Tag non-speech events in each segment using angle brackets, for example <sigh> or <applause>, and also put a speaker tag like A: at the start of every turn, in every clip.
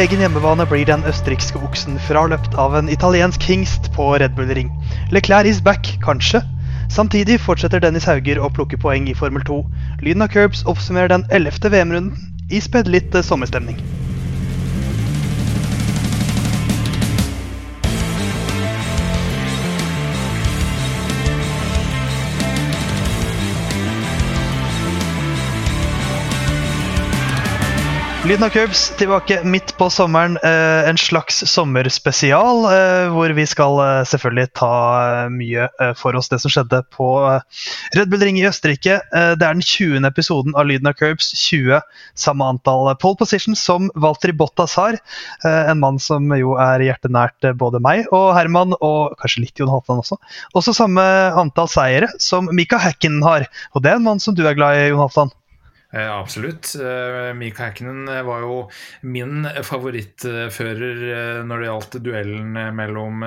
A: Egen hjemmebane blir den østerrikske oksen fraløpt av en italiensk hingst på Red Bull Ring. Leclerc is back, kanskje? Samtidig fortsetter Dennis Hauger å plukke poeng i Formel 2. Lyden av curbs oppsummerer den 11. VM-runden i spedd litt eh, sommerstemning. Lyden av Curbs tilbake midt på sommeren. Eh, en slags sommerspesial eh, hvor vi skal eh, selvfølgelig ta mye for oss det som skjedde på Red Bull Ring i Østerrike. Det er den 20. episoden av Lyden av Curbs. 20 samme antall pole positions som Walter Bottas har. En mann som jo er hjertet nært eh, både meg og Herman, og kanskje litt Jon Halvdan også. Også samme antall seire som Mika Hacken har. Og det er en mann som du er glad i, Jon Halvdan.
B: Eh, absolutt. Eh, Mika Häkkinen eh, var jo min favorittfører når det gjaldt duellen mellom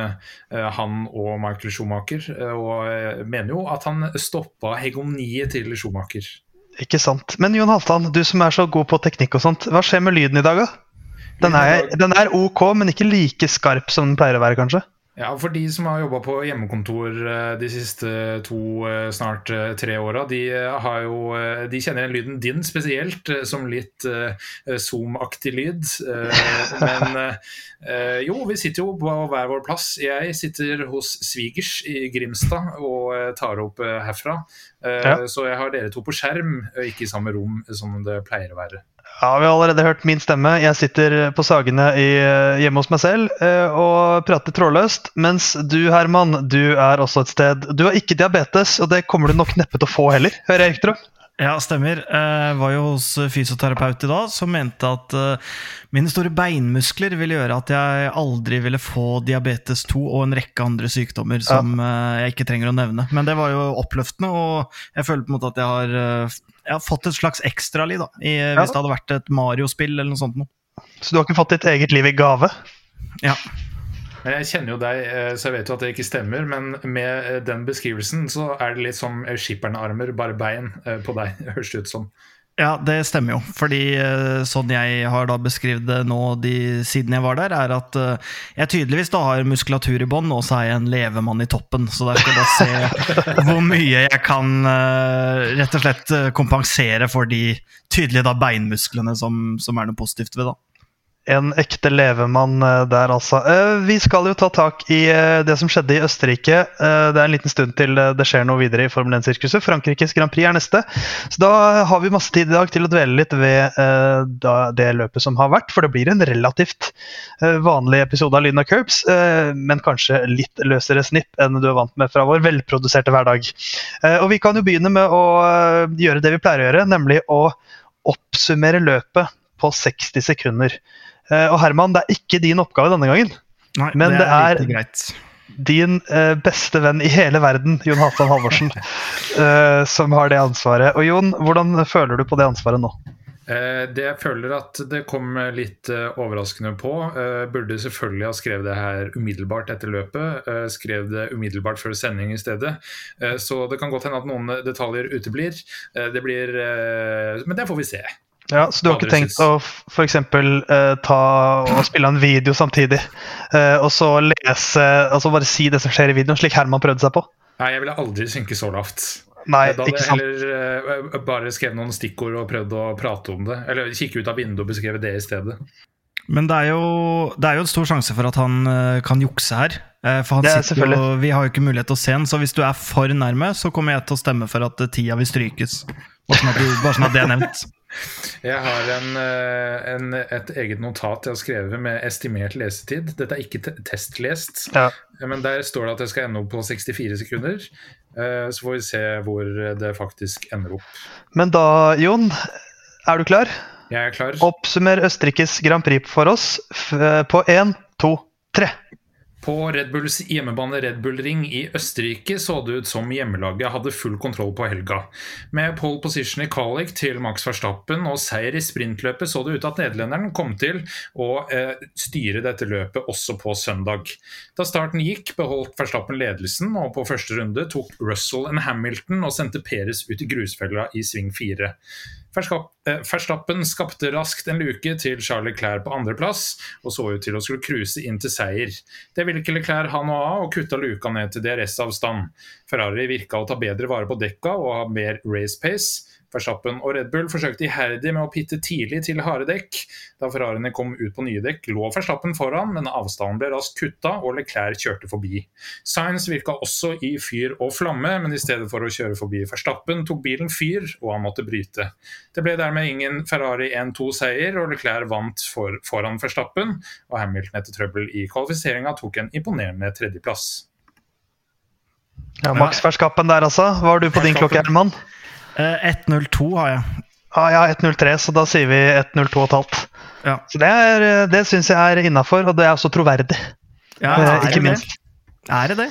B: han og Michael Schumacher. Og jeg mener jo at han stoppa hegemoniet til Schumacher.
A: Ikke sant. Men Jon Halvdan, du som er så god på teknikk og sånt, hva skjer med lyden i dag, da? Den er, den er ok, men ikke like skarp som den pleier å være, kanskje?
B: Ja, For de som har jobba på hjemmekontor eh, de siste to, eh, snart eh, tre åra, de, de kjenner igjen lyden din spesielt som litt uh, Zoom-aktig lyd. Uh, Men uh, jo, vi sitter jo på hver vår plass. Jeg sitter hos svigers i Grimstad og tar opp herfra.
A: Ja.
B: Så jeg har dere to på skjerm, ikke i samme rom som det pleier å være.
A: Ja, Vi har allerede hørt min stemme. Jeg sitter på Sagene i, hjemme hos meg selv eh, og prater trådløst. Mens du, Herman, du er også et sted Du har ikke diabetes, og det kommer du nok neppe til å få heller, hører jeg rykter om.
C: Ja, stemmer. Jeg var jo hos fysioterapeut i dag, som mente at eh, mine store beinmuskler ville gjøre at jeg aldri ville få diabetes 2 og en rekke andre sykdommer som ja. jeg ikke trenger å nevne. Men det var jo oppløftende, og jeg føler på en måte at jeg har, eh, jeg har fått et slags ekstraliv, da. I,
A: Ja.
C: Hvis det hadde vært et Mario-spill eller noe sånt noe.
A: Så du har ikke fått ditt eget liv i gave?
C: Ja.
B: Jeg kjenner jo deg, eh, så jeg vet jo at det ikke stemmer. Men med eh, den beskrivelsen så er det litt som skipperne armer, bare bein eh, på deg, <laughs> høres det ut som.
C: Ja, det stemmer jo. Fordi eh, sånn jeg har da beskrevet det nå de, siden jeg var der, er at eh, jeg tydeligvis da har muskulatur i bånn, og så er jeg en levemann i toppen. Så der skal jeg da se hvor mye jeg kan eh, rett og slett eh, kompensere for de tydelige da beinmusklene som, som er noe positivt ved, da.
A: En ekte levemann eh, der, altså. Eh, Vi skal jo ta tak i eh, det som skjedde i Østerrike. Det er en liten stund til det skjer noe videre i Formel 1-sirkuset. Frankrikes Grand Prix er neste. Så da har vi masse tid i dag til å dvele litt ved det løpet som har vært. For det blir en relativt vanlig episode av Lyden av Curbs, men kanskje litt løsere snipp enn du er vant med fra vår velproduserte hverdag. Og vi kan jo begynne med å gjøre det vi pleier å gjøre, nemlig å oppsummere løpet på 60 sekunder. Eh, Og Herman, det er ikke din oppgave denne gangen.
C: Nei,
A: Men det er-
C: like greit.
A: Din eh, beste venn i hele verden, Jon Halvdan Halvorsen, <laughs> eh, som har det ansvaret. Og Jon, hvordan føler du på det ansvaret nå?
B: Eh, Det jeg føler at det kom litt overraskende på. eh, Burde selvfølgelig ha skrevet det her umiddelbart etter løpet. eh, Skrev det umiddelbart før sending i stedet. Eh, Så det kan godt hende at noen detaljer uteblir. Eh, Det blir Men det får vi se.
A: Ja, Så du har ikke tenkt å f.eks. Uh, ta og spille en video samtidig, uh, og så lese Altså bare si det som skjer i videoen, slik Herman prøvde seg på?
B: Nei, jeg ville aldri synke så lavt.
A: Nei,
B: da hadde
A: ikke
B: jeg
A: sant.
B: heller uh, bare skrevet noen stikkord og prøvd å prate om det. Eller kikke ut av vinduet og beskrevet det i stedet.
C: Men det er, jo, det er jo en stor sjanse for at han eh, kan jukse her. Eh, For han
A: er
C: sitter jo. Vi har jo ikke mulighet til å se han, så hvis du er for nærme, så kommer jeg til å stemme for at eh, tida vil strykes. Bare sånn at, du, bare sånn at det er nevnt.
B: Jeg har en, eh, en, et eget notat jeg har skrevet med estimert lesetid. Dette er ikke testlest,
A: Ja.
B: men der står det at jeg skal ende opp på 64 sekunder. Eh, Så får vi se hvor det faktisk ender opp.
A: Men da, Jon, er du klar?
B: Jeg er klar.
A: Oppsummer Østerrikes Grand Prix for oss på én, to, tre.
B: På Red Bulls hjemmebane Red Bull Ring i Østerrike så det ut som hjemmelaget hadde full kontroll på helga. Med pole position i Kalik til Max Verstappen og seier i sprintløpet så det ut at nederlenderen kom til å eh, styre dette løpet også på søndag. Da starten gikk, beholdt Verstappen ledelsen, og på første runde tok Russell en Hamilton og sendte Peres ut i grusfella i sving fire. Verstappen skapte raskt en luke til Charles Leclerc på andreplass, og så ut til å skulle cruise inn til seier. Det ville ikke Leclerc ha noe av, og kutta luka ned til DRS-avstand. Ferrari virka å ta bedre vare på dekka og ha mer race pace. Verstappen og Red Bull forsøkte iherdig med å pitte tidlig til harde dekk. Da Ferrariene kom ut på nye dekk, lå Verstappen foran, men avstanden ble raskt kutta, og Leclerc kjørte forbi. Science virka også i fyr og flamme, men i stedet for å kjøre forbi Verstappen, tok bilen fyr, og han måtte bryte. Det ble dermed ingen Ferrari 1-2-seier, og Leclerc vant for, foran Verstappen, og Hamilton etter trøbbel i kvalifiseringa tok en imponerende tredjeplass.
A: Ja, Max Verstappen der, altså. Hva har du på din klokke, Herman?
C: 1.02 har jeg.
A: Ah, ja, 1.03, så da sier vi 1.02,5.
C: Ja.
A: Så det, er, det syns jeg er innafor, og det er også troverdig.
C: Ja,
A: er
C: er
A: ikke
C: det
A: minst.
C: det? Er det det?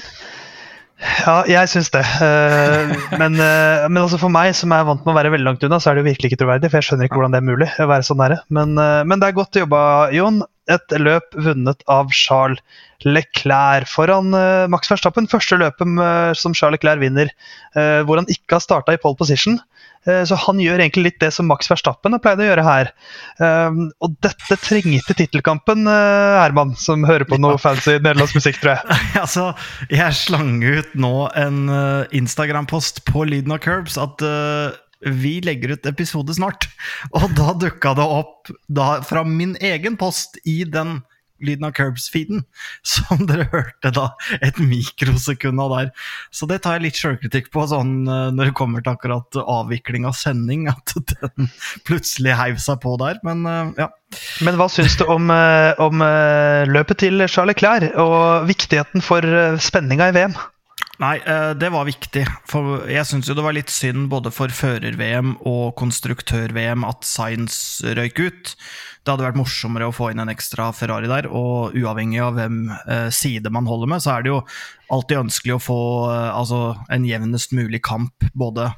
A: Ja, jeg syns det. Eh, <laughs> men, eh, men altså for meg, som er vant med å være veldig langt unna, så er det jo virkelig ikke troverdig. For jeg skjønner ikke hvordan det er mulig å være så nære. Men, eh, men det er godt jobba, Jon. Et løp vunnet av Charles Leclerc foran uh, Max Verstappen. Første løpet eh, som Charles Leclerc vinner uh, hvor han ikke har starta i pole position. Eh, Så han gjør egentlig litt det som Max Verstappen har pleid å gjøre her. Og dette trengte tittelkampen, Herman, som hører på noe fancy nederlandsk musikk, tror jeg. <laughs>
C: altså, jeg slang ut nå en Instagram-post på Lyden av Curbs at vi legger ut episode snart. Og da dukka det opp da, fra min egen post i den Lyden av Curbs-feeden, som <laughs> dere hørte da et mikrosekund av der. Så det tar jeg litt sjølkritikk på, sånn eh, når det kommer til akkurat avvikling av sending, at <laughs> den plutselig heiv seg på der. Men eh, ja.
A: Men hva syns du om, eh, om løpet til Charles Clair og viktigheten for spenninga i VM?
C: Nei, eh, det var viktig. For jeg syns jo det var litt synd både for fører-VM og konstruktør-VM at Science røyk ut. Det hadde vært morsommere å få inn en ekstra Ferrari der, og uavhengig av hvem eh, side man holder med, så er det jo alltid ønskelig å få eh, altså, en jevnest mulig kamp både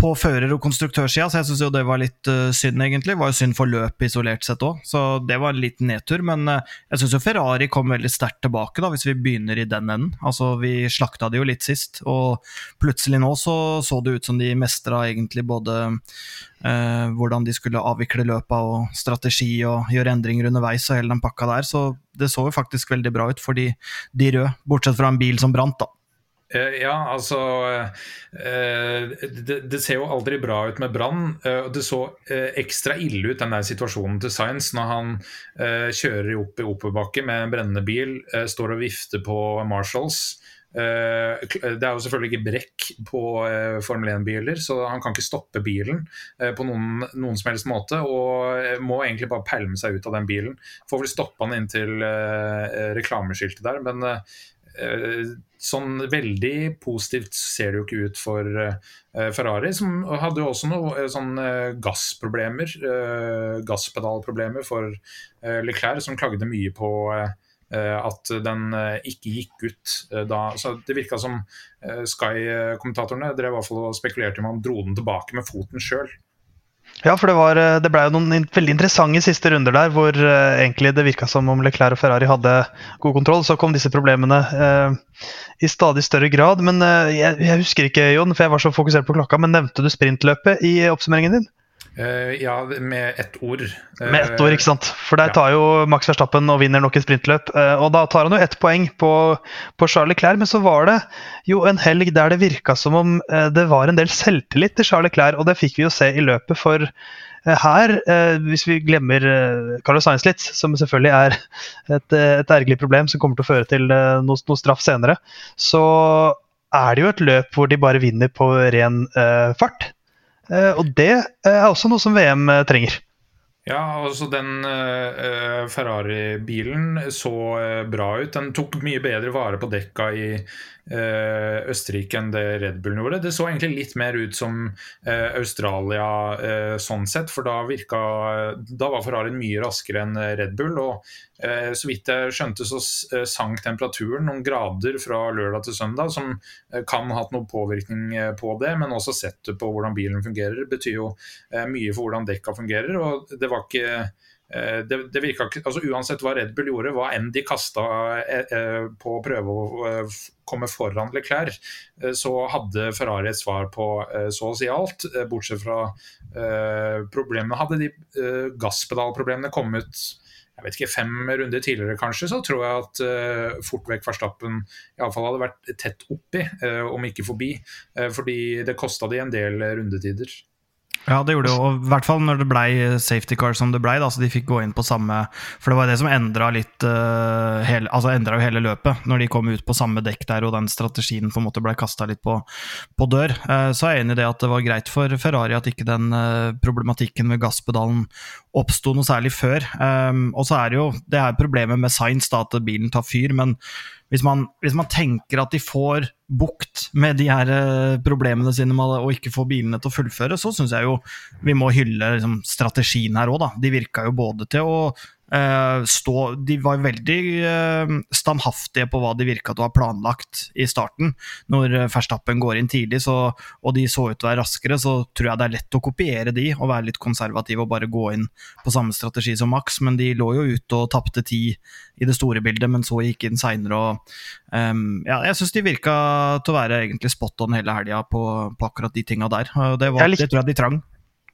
C: på fører- og konstruktørsida, så jeg syns jo det var litt uh, synd, egentlig. Det var jo synd for løpet isolert sett òg, så det var en liten nedtur. Men uh, jeg syns jo Ferrari kom veldig sterkt tilbake, da, hvis vi begynner i den enden. Altså, vi slakta det jo litt sist, og plutselig nå så så det ut som de mestra egentlig både uh, hvordan de skulle avvikle løpet og strategi og gjøre endringer underveis og hele den pakka der, så det så jo faktisk veldig bra ut for de, de røde, bortsett fra en bil som brant, da.
B: Eh, Ja, altså eh, det, det ser jo aldri bra ut med brann. eh, og Det så ekstra ille ut, den der situasjonen til Science, når han kjører opp i oppoverbakke med en brennende bil, står og vifter på Marshalls. Det er jo selvfølgelig ikke brekk på Formel 1-biler, så han kan ikke stoppe bilen på noen, noen som helst måte. Og må egentlig bare pælme seg ut av den bilen. Får vel stoppe han inntil reklameskiltet der, men sånn veldig positivt ser det jo ikke ut for eh, Ferrari, som hadde jo også noen sånn eh, gassproblemer, eh, gasspedalproblemer for eh, Leclerc, som klagde mye på eh, eh, at den eh, ikke gikk ut eh, da. Så det virka som eh, Sky-kommentatorene drev i hvert fall og spekulerte om han dro den tilbake med foten sjøl.
A: Ja, for det, var, eh, det ble jo noen veldig interessante siste runder der, hvor uh, egentlig det virka som om Leclerc og Ferrari hadde god kontroll. Så kom disse problemene uh, i stadig større grad. Men uh, jeg, jeg husker ikke, Jon, for jeg var så fokusert på klokka, men nevnte du sprintløpet i oppsummeringen din?
B: Eh, ja, med ett ord.
A: Med ett ord, ikke sant? For der tar jo Max Verstappen og vinner nok et sprintløp. Uh, Og da tar han jo ett poeng på, på Charlie Clair, men så var det jo en helg der det virka som om eh, det var en del selvtillit til Charlie Clair, og det fikk vi jo se i løpet. For her, hvis vi glemmer Carlos Sainz litt, som selvfølgelig er et, et ergerlig problem som kommer til å føre til noe, noe straff senere, så er det jo et løp hvor de bare vinner på ren fart. Eh, og det eh, er også noe som VM eh, trenger.
B: Ja, altså den Ferrari-bilen så bra ut. Den tok mye bedre vare på dekka i Østerrike enn det Red Bull gjorde. Det så egentlig litt mer ut som eh, Australia eh, sånn sett, for da virka Da var Ferrari mye raskere enn Red Bull. og eh, så vidt jeg skjønte, så eh, sank temperaturen noen grader fra lørdag til søndag, som eh, kan ha hatt noe påvirkning eh, på det, men også settet på hvordan bilen fungerer, betyr jo eh, mye for hvordan dekka fungerer. og Det var ikke det, det virka ikke altså Uansett hva Red Bull gjorde, hva enn de kasta på å prøve å komme foran Leclerc, så hadde Ferrari et svar på så å si alt. Bortsett fra problemene Hadde de gasspedalproblemene kommet jeg vet ikke, fem runder tidligere, kanskje, så tror jeg at uh, fort vekk Verstappen iallfall hadde vært tett oppi, om ikke forbi. Fordi det kosta de en del rundetider.
C: Ja, det gjorde det jo. I hvert fall når det blei safety car som det blei. Så de fikk gå inn på samme For det var det som endra litt uh, hele, Altså endra jo hele løpet. Når de kom ut på samme dekk der og den strategien på en måte blei kasta litt på, på dør. Uh, så er jeg enig i det at det var greit for Ferrari at ikke den uh, problematikken med gasspedalen oppsto noe særlig før. Um, og så er det jo det er problemet med science, da, at bilen tar fyr. men hvis man, hvis man, tenker at de får bukt med de her eh, problemene sine med å ikke få bilene til å fullføre, så syns jeg jo vi må hylle liksom, strategien her òg, da. De virka jo både til å stå, de var veldig uh, standhaftige på hva de virka til å ha planlagt i starten. Når Verstappen går inn tidlig så, og de så ut til å være raskere, så tror jeg det er lett å kopiere de og være litt konservativ og bare gå inn på samme strategi som Max. Men de lå jo ute og tapte tid i det store bildet, men så gikk inn seinere. Um, ja, jeg syns de virka til å være egentlig spot on hele helga på, på, akkurat de tinga der. Det, var, det tror jeg de trang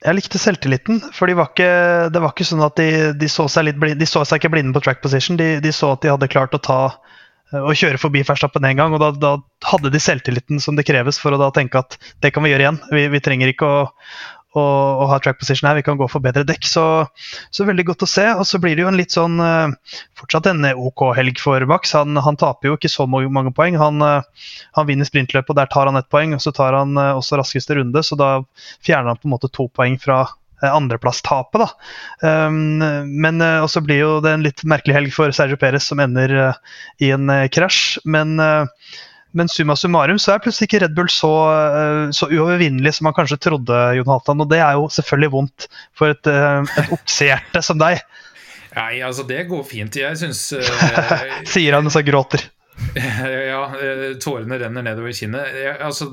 A: jeg likte selvtilliten. For de var ikke, det var ikke sånn at de, de, så seg litt blind, de så seg ikke blinde på track position. De, de, så at de hadde klart å ta og kjøre forbi Verstappen én gang. Og da, da, hadde de selvtilliten som det kreves for å da tenke at det kan vi gjøre igjen. Vi, vi trenger ikke å, og, å, ha track position her. Vi kan gå for bedre dekk. Så, så, veldig godt å se. Og så blir det jo en litt sånn uh, fortsatt en OK helg for Max. Han, han, taper jo ikke så mange poeng. Han, uh, han vinner sprintløpet, og der tar han ett poeng. Og så tar han også raskeste runde, så da fjerner han på en måte to poeng fra andreplasstapet. da. Um, men uh, også blir jo det en litt merkelig helg for Sergio Perez, som ender uh, i en uh, krasj. Men men summa summarum så er plutselig ikke Red Bull så, eh, så uovervinnelig som man kanskje trodde. Jonathan, Og det er jo selvfølgelig vondt for et, eh, et oksehjerte som deg.
B: Nei, altså det går fint. Jeg syns uh, <laughs>
A: Sier han og så gråter. <laughs>
B: ja, tårene renner nedover kinnet. Jeg, altså,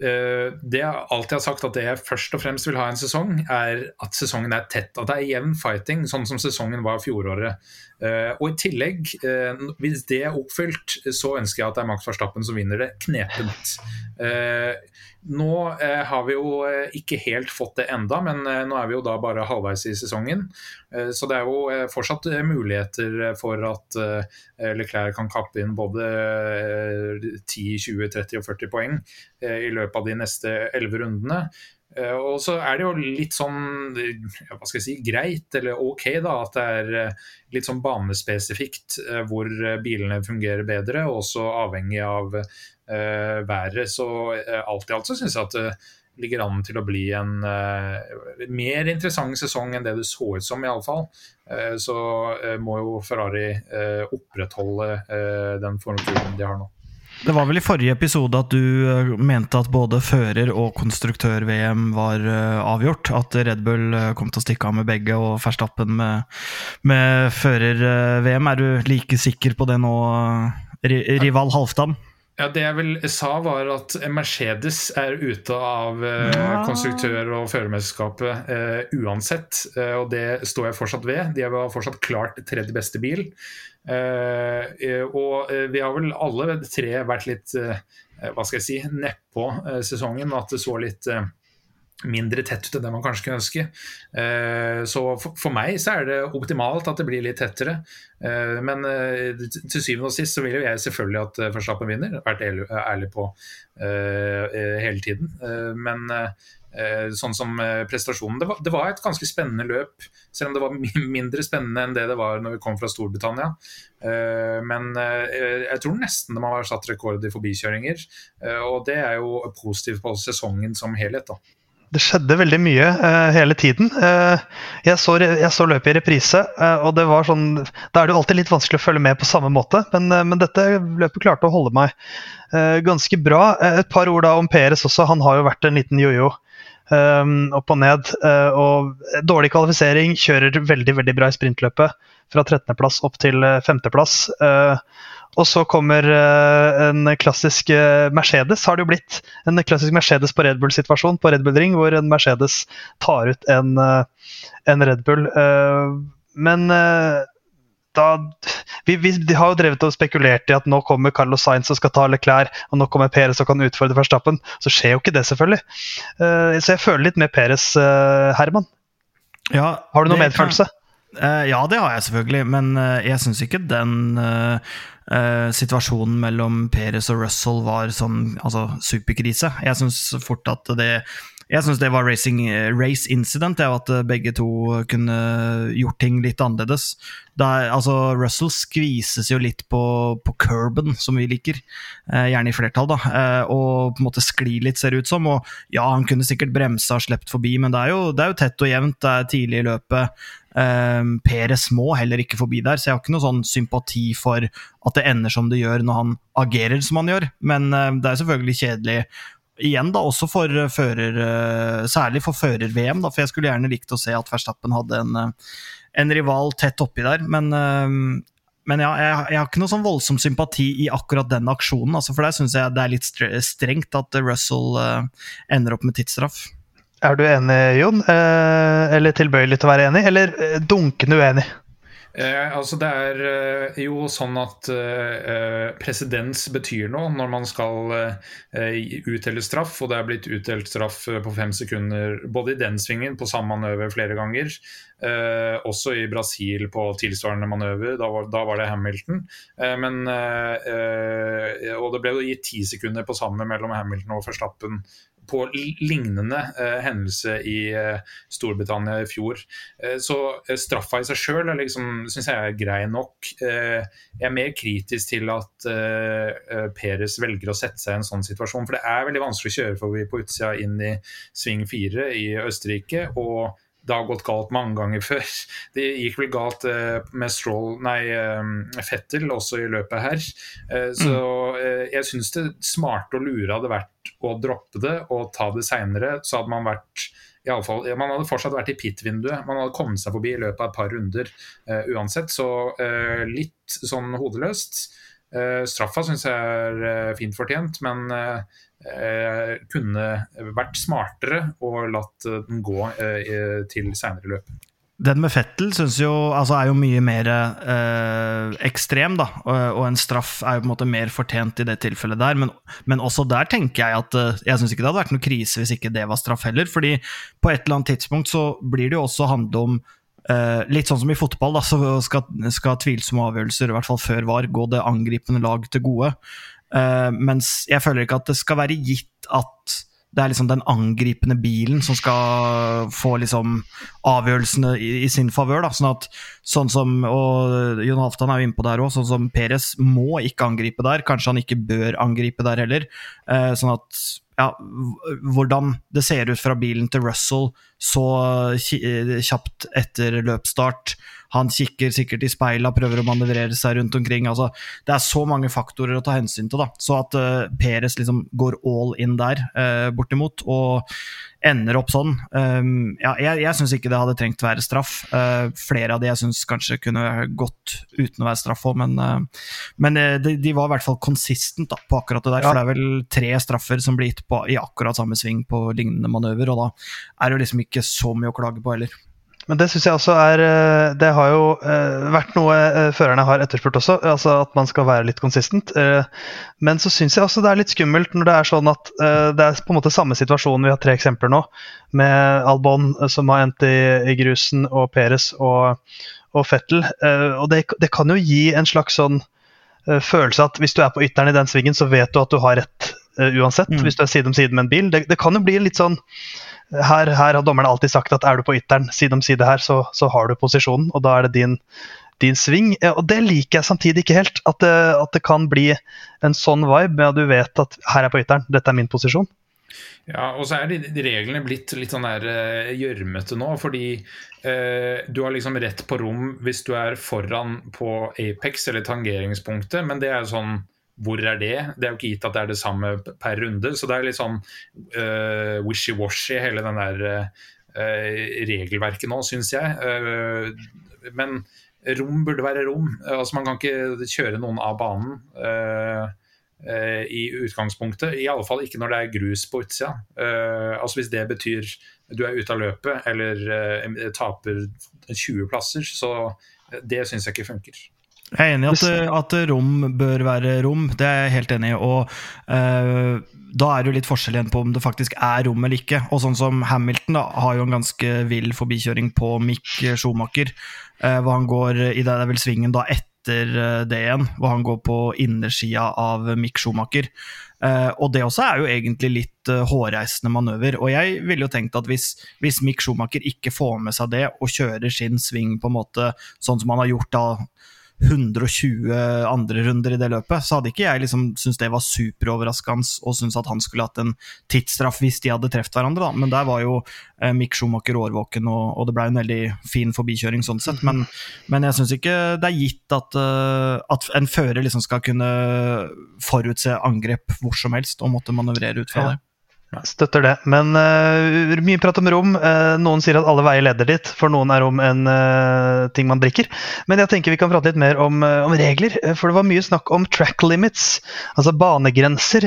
B: det jeg alltid har sagt at det jeg først og fremst vil ha en sesong, er at sesongen er tett. At det er jevn fighting, sånn som sesongen var fjoråret. Uh, og i tillegg, uh, hvis det er oppfylt, så ønsker jeg at det er Max Verstappen som vinner det. Knepent. Nå har vi jo ikke helt fått det enda, men nå er vi jo da bare halvveis i sesongen. så det er jo fortsatt muligheter for at Leclerc kan kappe inn både 10, 20, 30 og 40 poeng i løpet av de neste 11 rundene. Eh, og så er det jo litt sånn hva skal jeg si, greit eller ok da, at det er eh, litt sånn banespesifikt eh, hvor bilene fungerer bedre, og også avhengig av uh, været. Så uh, alt i alt så syns jeg at det ligger an til å bli en uh, mer interessant sesong enn det det så ut som, iallfall. Uh, så må jo Ferrari opprettholde den formen de har nå.
C: Det var vel i forrige episode at du eh, mente at både fører- og konstruktør-VM var eh, avgjort. At Red Bull eh, kom til å stikke av med begge og Verstappen med, med fører-VM. Er du like sikker på det nå, rival Halvdan?
B: Ja, Det jeg vel sa, var at Mercedes er ute av uh, konstruktør- og førermesterskapet uh, uansett. Uh, og det står jeg fortsatt ved. De har fortsatt klart tredje beste bil. Og vi har vel alle tre vært litt hva skal jeg si, nedpå sesongen. At det så litt mindre tett ut enn det man kanskje kunne ønske. Eh, så for meg så er det optimalt at det blir litt tettere. Eh, men eh, til syvende og sist så vil jo jeg selvfølgelig at Verstappen vinner. Vært ærlig på hele tiden. Men sånn som prestasjonen det var, det var, et ganske spennende løp, selv om det var mindre spennende enn det det var når vi kom fra Storbritannia. Men jeg tror nesten de har satt rekord i forbikjøringer, og det er jo positivt på sesongen som helhet. da.
A: Det skjedde veldig mye uh, hele tiden. Uh, jeg, så, jeg, så, løpet i reprise, uh, og det var sånn Da er det jo alltid litt vanskelig å følge med på samme måte, men, men dette løpet klarte å holde meg ganske bra. et par ord da om Peres også. Han har jo vært en liten jojo Um, opp og ned. Uh, og dårlig kvalifisering, kjører veldig veldig bra i sprintløpet. Fra 13.-plass opp til 5.-plass. Uh, og så kommer uh, en klassisk Mercedes, har det jo blitt. En klassisk Mercedes på Red Bull-situasjon på Red Bull Ring, hvor en Mercedes tar ut en, en Red Bull. men da vi, vi, de har jo drevet og spekulert i at nå kommer Carlos Sainz og skal ta alle klær, og nå kommer Perez og kan utfordre Verstappen. Så skjer jo ikke det, selvfølgelig. Uh, så jeg føler litt med Perez, uh, Herman.
C: Ja,
A: har du noe medfølelse?
C: Kan, uh, ja, det har jeg selvfølgelig, men jeg syns ikke den situasjonen mellom Perez og Russell var sånn altså, superkrise. Jeg syns fort at det jeg syns det var racing, eh, race incident, det at eh, begge to kunne gjort ting litt annerledes. Er, altså, Russell skvises jo litt på, på curben, som vi liker, eh, gjerne i flertall, da, eh, og på en måte skli litt, ser det ut som. Og ja, han kunne sikkert bremsa og sluppet forbi, men det er, jo, det er jo tett og jevnt, det er tidlig i løpet. Eh, Peres må heller ikke forbi der, så jeg har ikke noe sånn sympati for at det ender som det gjør når han agerer som han gjør, men eh, det er selvfølgelig kjedelig igjen da, også for eh, fører, eh, særlig for fører-VM, da, for jeg skulle gjerne likt å se at Verstappen hadde en, eh, en rival tett oppi der. Men, men ja, jeg, jeg, har ikke noe sånn voldsom sympati i akkurat den aksjonen. Altså, for der syns jeg det er litt strengt at Russell ender opp med tidsstraff.
A: Er du enig, Jon? Eller tilbøyelig til å være enig, eller dunkende uenig?
B: Eh, altså det er eh, jo sånn at eh, presedens betyr noe når man skal eh, utdele straff, og det er blitt utdelt straff eh, på fem sekunder både i den svingen, på samme manøver flere ganger. Eh, også i Brasil på tilsvarende manøver, da var, da var det Hamilton. men, og det ble jo gitt ti sekunder på samme mellom Hamilton og Verstappen på lignende eh, hendelse i eh, Storbritannia i fjor. Eh, så straffa i seg sjøl liksom, syns jeg er grei nok. Jeg er mer kritisk til at Peres velger å sette seg i en sånn situasjon. For det er veldig vanskelig å kjøre forbi på utsida inn i sving fire i Østerrike. og det har gått galt mange ganger før. <laughs> Det gikk vel galt med Stroll, nei, Fettel også i løpet her. så mm. jeg syns det smarte og lure hadde vært å droppe det og ta det seinere, så hadde man vært i alle fall, Man hadde fortsatt vært i pit-vinduet. Man hadde kommet seg forbi i løpet av et par runder uh, uansett. Så uh, litt sånn hodeløst. Uh, straffa syns jeg er fint fortjent, men kunne vært smartere og latt den gå til seinere løp.
C: Den med Fettel jo, altså er jo mye mer eh, ekstrem, da. Og, og, en straff er jo på en måte mer fortjent i det tilfellet der. Men, men også der tenker jeg at eh, jeg syns ikke det hadde vært noe krise hvis ikke det var straff heller. fordi på et eller annet tidspunkt så blir det jo også handle om eh, Litt sånn som i fotball, da, så skal, skal, tvilsomme avgjørelser, i hvert fall før var, gå det angripende lag til gode. Eh, mens jeg føler ikke at det skal være gitt at det er liksom den angripende bilen som skal få liksom avgjørelsene i, i sin favør. Sånn at sånn som og Jon Halvdan er jo inne på der òg, sånn som Peres må ikke angripe der. Kanskje han ikke bør angripe der heller. Uh, sånn at ja, hvordan det ser ut fra bilen til Russell så kjapt etter løpsstart han kikker sikkert i speila, prøver å manøvrere seg rundt omkring. Altså, det er så mange faktorer å ta hensyn til. da. Så at uh, Peres liksom går all in der, uh, bortimot, og ender opp sånn um, ja, Jeg, jeg syns ikke det hadde trengt være straff. Uh, flere av de jeg syns kanskje kunne gått uten å være straff òg, men, men de, de, var i hvert fall consistent da, på akkurat det der. Ja. For det er vel tre straffer som blir gitt på, i akkurat samme sving på lignende manøver, og da er det jo liksom ikke så mye å klage på heller.
A: Men det syns jeg også er eh, Det har jo eh, vært noe eh, førerne har etterspurt også, altså at man skal være litt konsistent. Men så syns jeg også det er litt skummelt når det er sånn at det er på en måte samme situasjon. Vi har tre eksempler nå, med Albon som har endt i, i grusen, og Peres og, og Fettel. Og det, det, kan jo gi en slags sånn følelse at hvis du er på ytteren i den svingen, så vet du at du har rett uansett. Mm. Hvis du er side om side med en bil. Det, det kan jo bli litt sånn her, her, har dommerne alltid sagt at er du på ytteren side om side her, så, så har du posisjonen, og da er det din, din sving. Og det liker jeg samtidig ikke helt. At det, at det kan bli en sånn vibe med at du vet at her er på ytteren, dette er min posisjon.
B: Ja, og så er de, de reglene blitt litt sånn der eh, gjørmete uh, nå. Fordi uh, du har liksom rett på rom hvis du er foran på Apex eller tangeringspunktet, men det er jo sånn hvor er det? Det er jo ikke gitt at det er det samme per runde. Så det er litt sånn uh, wishy-washy, hele den der uh, regelverket nå, syns jeg. Uh, men rom burde være rom. Altså Man kan ikke kjøre noen av banen. I utgangspunktet. I alle fall ikke når det er grus på utsida. Altså Hvis det betyr du er ute av løpet eller taper 20 plasser, så det syns jeg ikke funker.
C: Jeg er enig i at, at, rom bør være rom, det er jeg helt enig i. Og uh, da er det jo litt forskjell igjen på om det faktisk er rom eller ikke. Og sånn som Hamilton da, har jo en ganske vill forbikjøring på Mick Schumacher, uh, hvor han går i det er vel svingen da etter det igjen, hvor han går på innersida av Mick Schumacher. Uh, og det også er jo egentlig litt uh, hårreisende manøver. Og jeg ville jo tenkt at hvis, hvis Mick Schumacher ikke får med seg det, og kjører sin sving på en måte sånn som han har gjort da 120 andre runder i det løpet, så hadde ikke jeg liksom syntes det var superoverraskende og syntes at han skulle hatt en tidsstraff hvis de hadde truffet hverandre, da. Men der var jo eh, Mick Schumacher årvåken, og, og, det ble en veldig fin forbikjøring sånn sett. Men, men jeg syns ikke det er gitt at, uh, at en fører liksom skal kunne forutse angrep hvor som helst og måtte manøvrere ut fra det.
A: Støtter det. Men uh, mye prat om rom. Uh, noen sier at alle veier leder dit. For noen er rom en uh, ting man drikker. Men jeg tenker vi kan prate litt mer om, om regler. For det var mye snakk om track limits, altså banegrenser,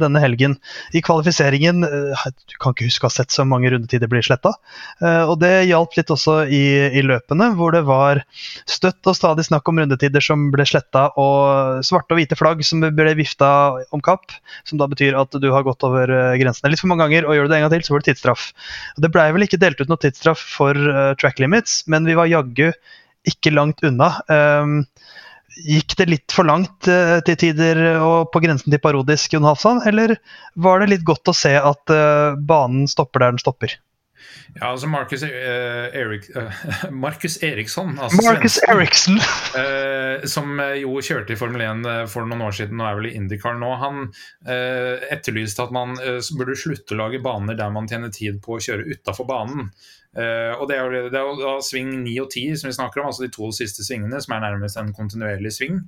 A: denne helgen. I kvalifiseringen Du kan ikke huske å ha sett så mange rundetider bli sletta. og det hjalp litt også i, i, løpene, hvor det var støtt og stadig snakk om rundetider som ble sletta, og svarte og hvite flagg som ble vifta om kapp, som da betyr at du har gått over grensen grensene litt for mange ganger, og gjør du det en gang til, så får du tidsstraff. Det blei vel ikke delt ut noe tidsstraff for uh, track limits, men vi var jaggu ikke langt unna. Um, gikk det litt for langt uh, til tider og på grensen til parodisk, Jon Halvdan, eller var det litt godt å se at uh, banen stopper der den stopper?
B: Ja, altså Marcus, uh, Erik, uh, <laughs> Marcus Eriksson
A: altså Marcus Eriksson!
B: uh, som jo kjørte i Formel 1 for noen år siden og er vel i Indycar nå. Han etterlyste at man burde slutte å lage baner der man tjener tid på å kjøre utafor banen. og Det er jo det er sving 9 og 10 som vi snakker om, altså de to siste svingene, som er nærmest en kontinuerlig sving.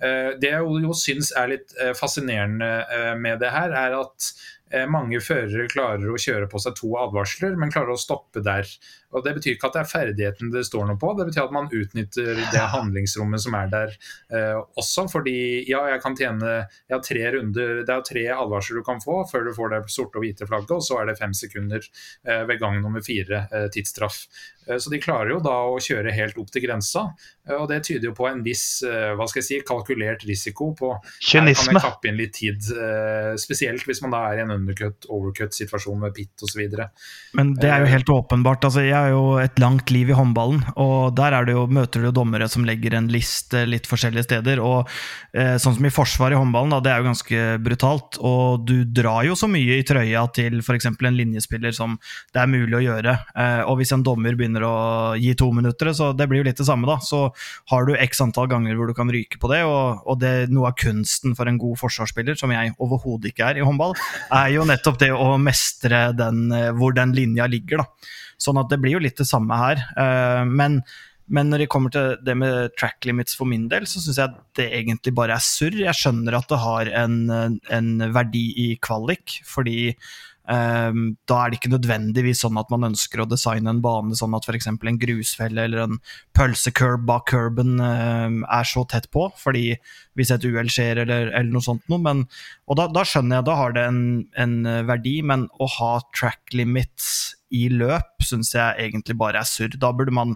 B: det jeg jo, jo syns er litt fascinerende med det her, er at Eh, mange førere klarer å kjøre på seg to advarsler, men klarer å stoppe der. Og Det betyr ikke at det er ferdigheten det står noe på, det betyr at man utnytter det <laughs> handlingsrommet som er der eh, også. Fordi ja, jeg kan tjene jeg har tre runder, det er tre advarsler du kan få før du får det sorte og hvite flagget, og så er det fem sekunder eh, ved gang nummer fire eh, tidsstraff. Eh, så de klarer jo da å kjøre helt opp til grensa, eh, og det tyder jo på en viss hva skal jeg si, kalkulert risiko på
A: Kynisme.
B: Her kan jeg kappe inn litt tid, spesielt hvis man da er i en undercut, overcut-situasjon med pit osv.
C: Men det er jo helt åpenbart. altså jeg har jo et langt liv i håndballen, og der jo, møter du dommere som legger en liste litt forskjellige steder. og eh, Sånn som i forsvaret i håndballen, da, det er jo ganske brutalt. Og du drar jo så mye i trøya til f.eks. en linjespiller som det er mulig å gjøre. Eh, og hvis en dommer begynner å gi to minutter, så det blir jo litt det samme, da. Så har du x antall ganger hvor du kan ryke på det, og, og det, noe av kunsten for en god forsvarsspiller, som jeg overhodet ikke er i håndball, er jo nettopp det å mestre den, eh, hvor den linja ligger. da. Sånn at det blir jo litt det samme her. Eh, men, men når det kommer til det med track limits for min del, så syns jeg at det egentlig bare er surr. Jeg skjønner at det har en, en verdi i kvalik, fordi da er det ikke nødvendigvis sånn at man ønsker å designe en bane sånn at f.eks. en grusfelle eller en pølsekurb bak curben um, er så tett på, fordi hvis et uhell skjer eller, eller, noe sånt noe. Men, og da, da, skjønner jeg, da har det en, en verdi, men å ha track limits i løp syns jeg egentlig bare er surr. Da burde man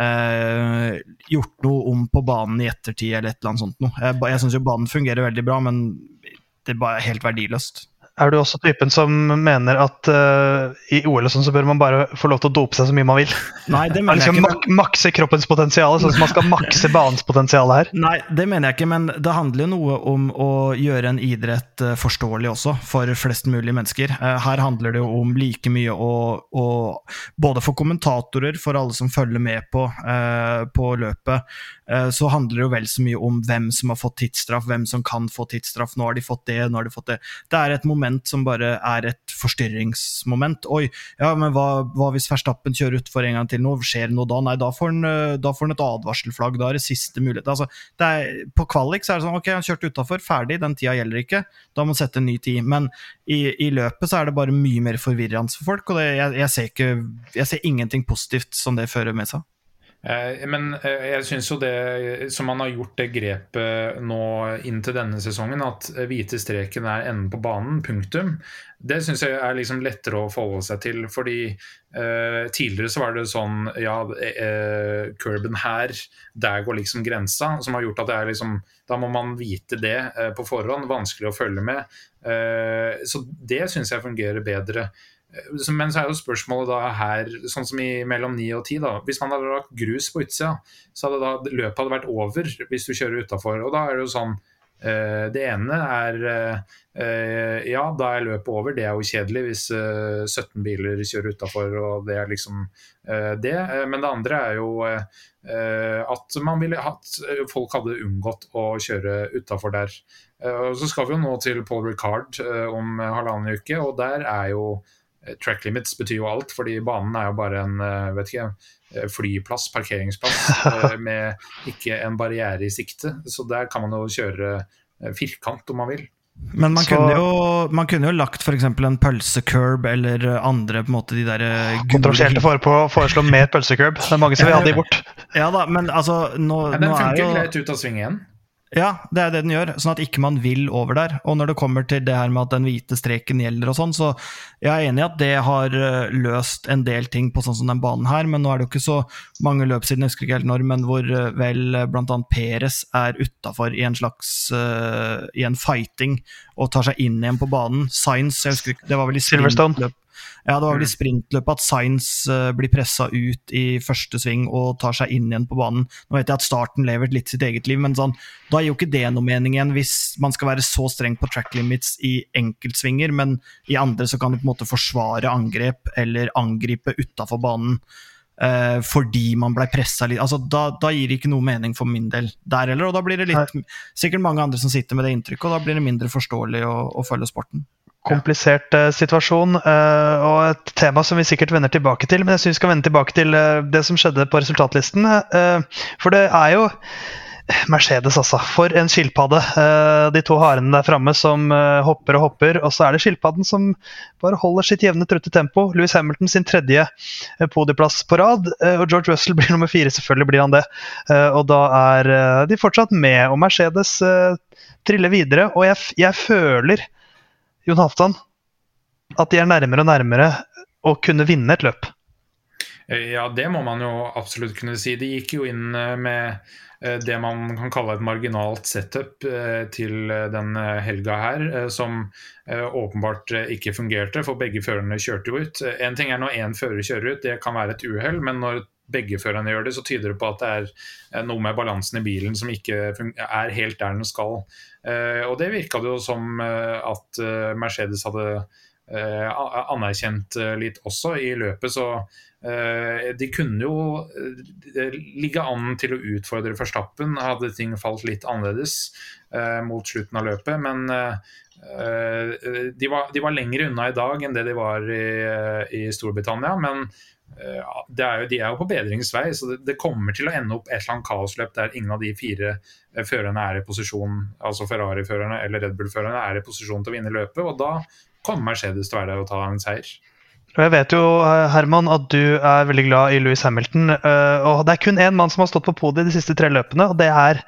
C: eh, gjort noe om på banen i ettertid eller et eller annet sånt noe. Jeg, jeg syns jo banen fungerer veldig bra, men det er bare helt verdiløst.
A: Er du også typen som mener at uh, i OL og sånn så bør man bare få lov til å dope seg så mye man vil?
C: Nei, det mener jeg ikke.
A: Mak makse kroppens potensial, sånn som man skal makse banens potensial her?
C: Nei, det mener jeg ikke, men det handler jo noe om å gjøre en idrett uh, forståelig også, for flest mulig mennesker. Uh, her handler det jo om like mye å, å Både for kommentatorer, for alle som følger med på, på løpet, så handler det jo vel så mye om hvem som har fått tidsstraff, hvem som kan få tidsstraff. Nå har de fått det, nå har de fått det. Det er et moment moment som bare er et forstyrringsmoment. Oi, ja, men hva, hva hvis Verstappen kjører utfor en gang til nå? Skjer det noe da? Nei, da får han, eh, da får han et advarselflagg. Da er det siste mulighet. Altså, det er, på kvalik så er det sånn ok, han kjørte utafor, ferdig, den tida gjelder ikke. Da må han sette en ny tid. Men i, i, løpet så er det bare mye mer forvirrende for folk, og det, jeg, jeg, ser ikke, jeg ser ingenting positivt som det fører med seg.
B: Eh, men eh, jeg syns jo det som man har gjort det grepet nå inntil denne sesongen, at hvite streken er enden på banen, punktum, det syns jeg er liksom lettere å forholde seg til. Fordi eh, tidligere så var det sånn ja, eh, curben her, der går liksom grensa. Som har gjort at det er liksom Da må man vite det eh, på forhånd. Vanskelig å følge med. Eh, så det syns jeg fungerer bedre. Eh, men så er jo spørsmålet da her, sånn som i mellom 9 og 10, da. Hvis man hadde lagt grus på utsida, så hadde da løpet hadde vært over hvis du kjører utafor. Og da er det jo sånn uh, Det ene er uh, Ja, da er løpet over. Det er jo kjedelig hvis uh, 17 biler kjører utafor, og det er liksom det. men det andre er jo at man ville hatt Folk hadde unngått å kjøre utafor der. så skal vi jo nå til Paul Ricard om halvannen uke, og der er jo Eh, track limits betyr jo alt, fordi banen er jo bare en eh, vet ikke, eh, flyplass, parkeringsplass, <laughs> med ikke en barriere i sikte. Så der kan man jo kjøre firkant om man vil.
C: Men man, så, kunne jo, man kunne jo lagt f.eks. en pølsekurb eller andre på en måte de der
A: Kontroversielle for på å foreslå mer pølsekurb. Det er mange som vil ha de bort.
C: Ja da, men altså nå,
B: ja, Den funker jo greit ut av sving igjen.
C: Ja, det er det den gjør, sånn at ikke man vil over der. Og når det kommer til det her med at den hvite streken gjelder og sånn, så jeg er enig i at det har eh, løst en del ting på sånn som den banen her, men nå er det jo ikke så mange løp siden, jeg husker ikke helt når, men hvor eh, vel eh, bl.a. Peres er utafor i en slags uh, i en fighting og tar seg inn igjen på banen. Science, jeg husker ikke, det var vel i
A: Silverstone.
C: Ja, det var vel i mm. sprintløpet at Science uh, blir pressa ut i første sving og tar seg inn igjen på banen. Nå vet jeg at starten lever litt sitt eget liv, men sånn, da gir jo ikke det noe mening igjen hvis man skal være så streng på track limits i enkeltsvinger, men i andre så kan du på en måte forsvare angrep eller angripe utafor banen. Uh, fordi man ble pressa litt altså, da, da, gir det ikke noe mening for min del der heller. Og da blir det litt, sikkert mange andre som sitter med det inntrykket, og da blir det mindre forståelig å, å følge sporten
A: komplisert uh, situasjon uh, og et tema som vi sikkert vender tilbake til. Men jeg syns vi skal vende tilbake til uh, det som skjedde på resultatlisten. for det er jo Mercedes, altså. For en skilpadde. de to harene der framme som hopper og hopper. Og så er det skilpadden som bare holder sitt jevne, trutte tempo. Louis Hamilton sin tredje podieplass på rad. og George Russell <laughs> blir nummer fire, selvfølgelig blir han det. og da er de fortsatt med, og Mercedes triller videre. Og jeg, jeg føler Jon Halvdan, at de er nærmere og nærmere å kunne vinne et løp?
B: Eh, ja, det må man jo absolutt kunne si. De gikk jo inn eh, med eh, det man kan kalle et marginalt setup til den helga her, som åpenbart ikke fungerte, for begge førerne kjørte jo ut. En ting er når én fører kjører ut, det kan være et uhell, men når begge førerne gjør det, så tyder det på at det er noe med balansen i bilen som ikke er helt der den skal. Eh, og det virka det jo som eh, at eh, Mercedes hadde anerkjent litt også i løpet, så de kunne jo ligge an til å utfordre Verstappen, hadde ting falt litt annerledes mot slutten av løpet. Men de var, de var lenger unna i dag enn det de var i, i Storbritannia. Men Eh, er jo, de er jo på bedringsvei, så det, det, kommer til å ende opp et eller annet kaosløp der ingen av de fire eh, førerne er i posisjon, altså Ferrari-førerne eller Red Bull-førerne er i posisjon til å vinne løpet. Og da kommer Mercedes til å være der og ta en seier.
A: Og Jeg vet jo eh, Herman, at du er veldig glad i Louis Hamilton. og Det er kun én mann som har stått på podiet de siste tre løpene, og det er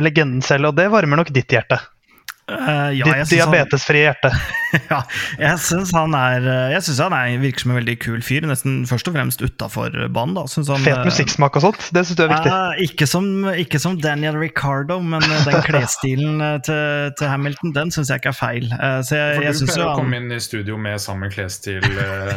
A: legenden selv. Og det varmer nok ditt hjerte? Uh, ja, Ditt diabetesfrie hjerte. <laughs>
C: ja, jeg syns han er eh, Jeg synes han er, virker som en veldig kul fyr. Nesten først og fremst utafor banen. da han,
A: Fet musikksmak og sånt, det syns du er viktig?
C: Uh, ikke, som, ikke, som, Daniel Ricardo, men den klesstilen til, til, Hamilton, den syns jeg ikke er feil. Uh,
B: så jeg, For jeg du pleier å komme inn i studio med samme klesstil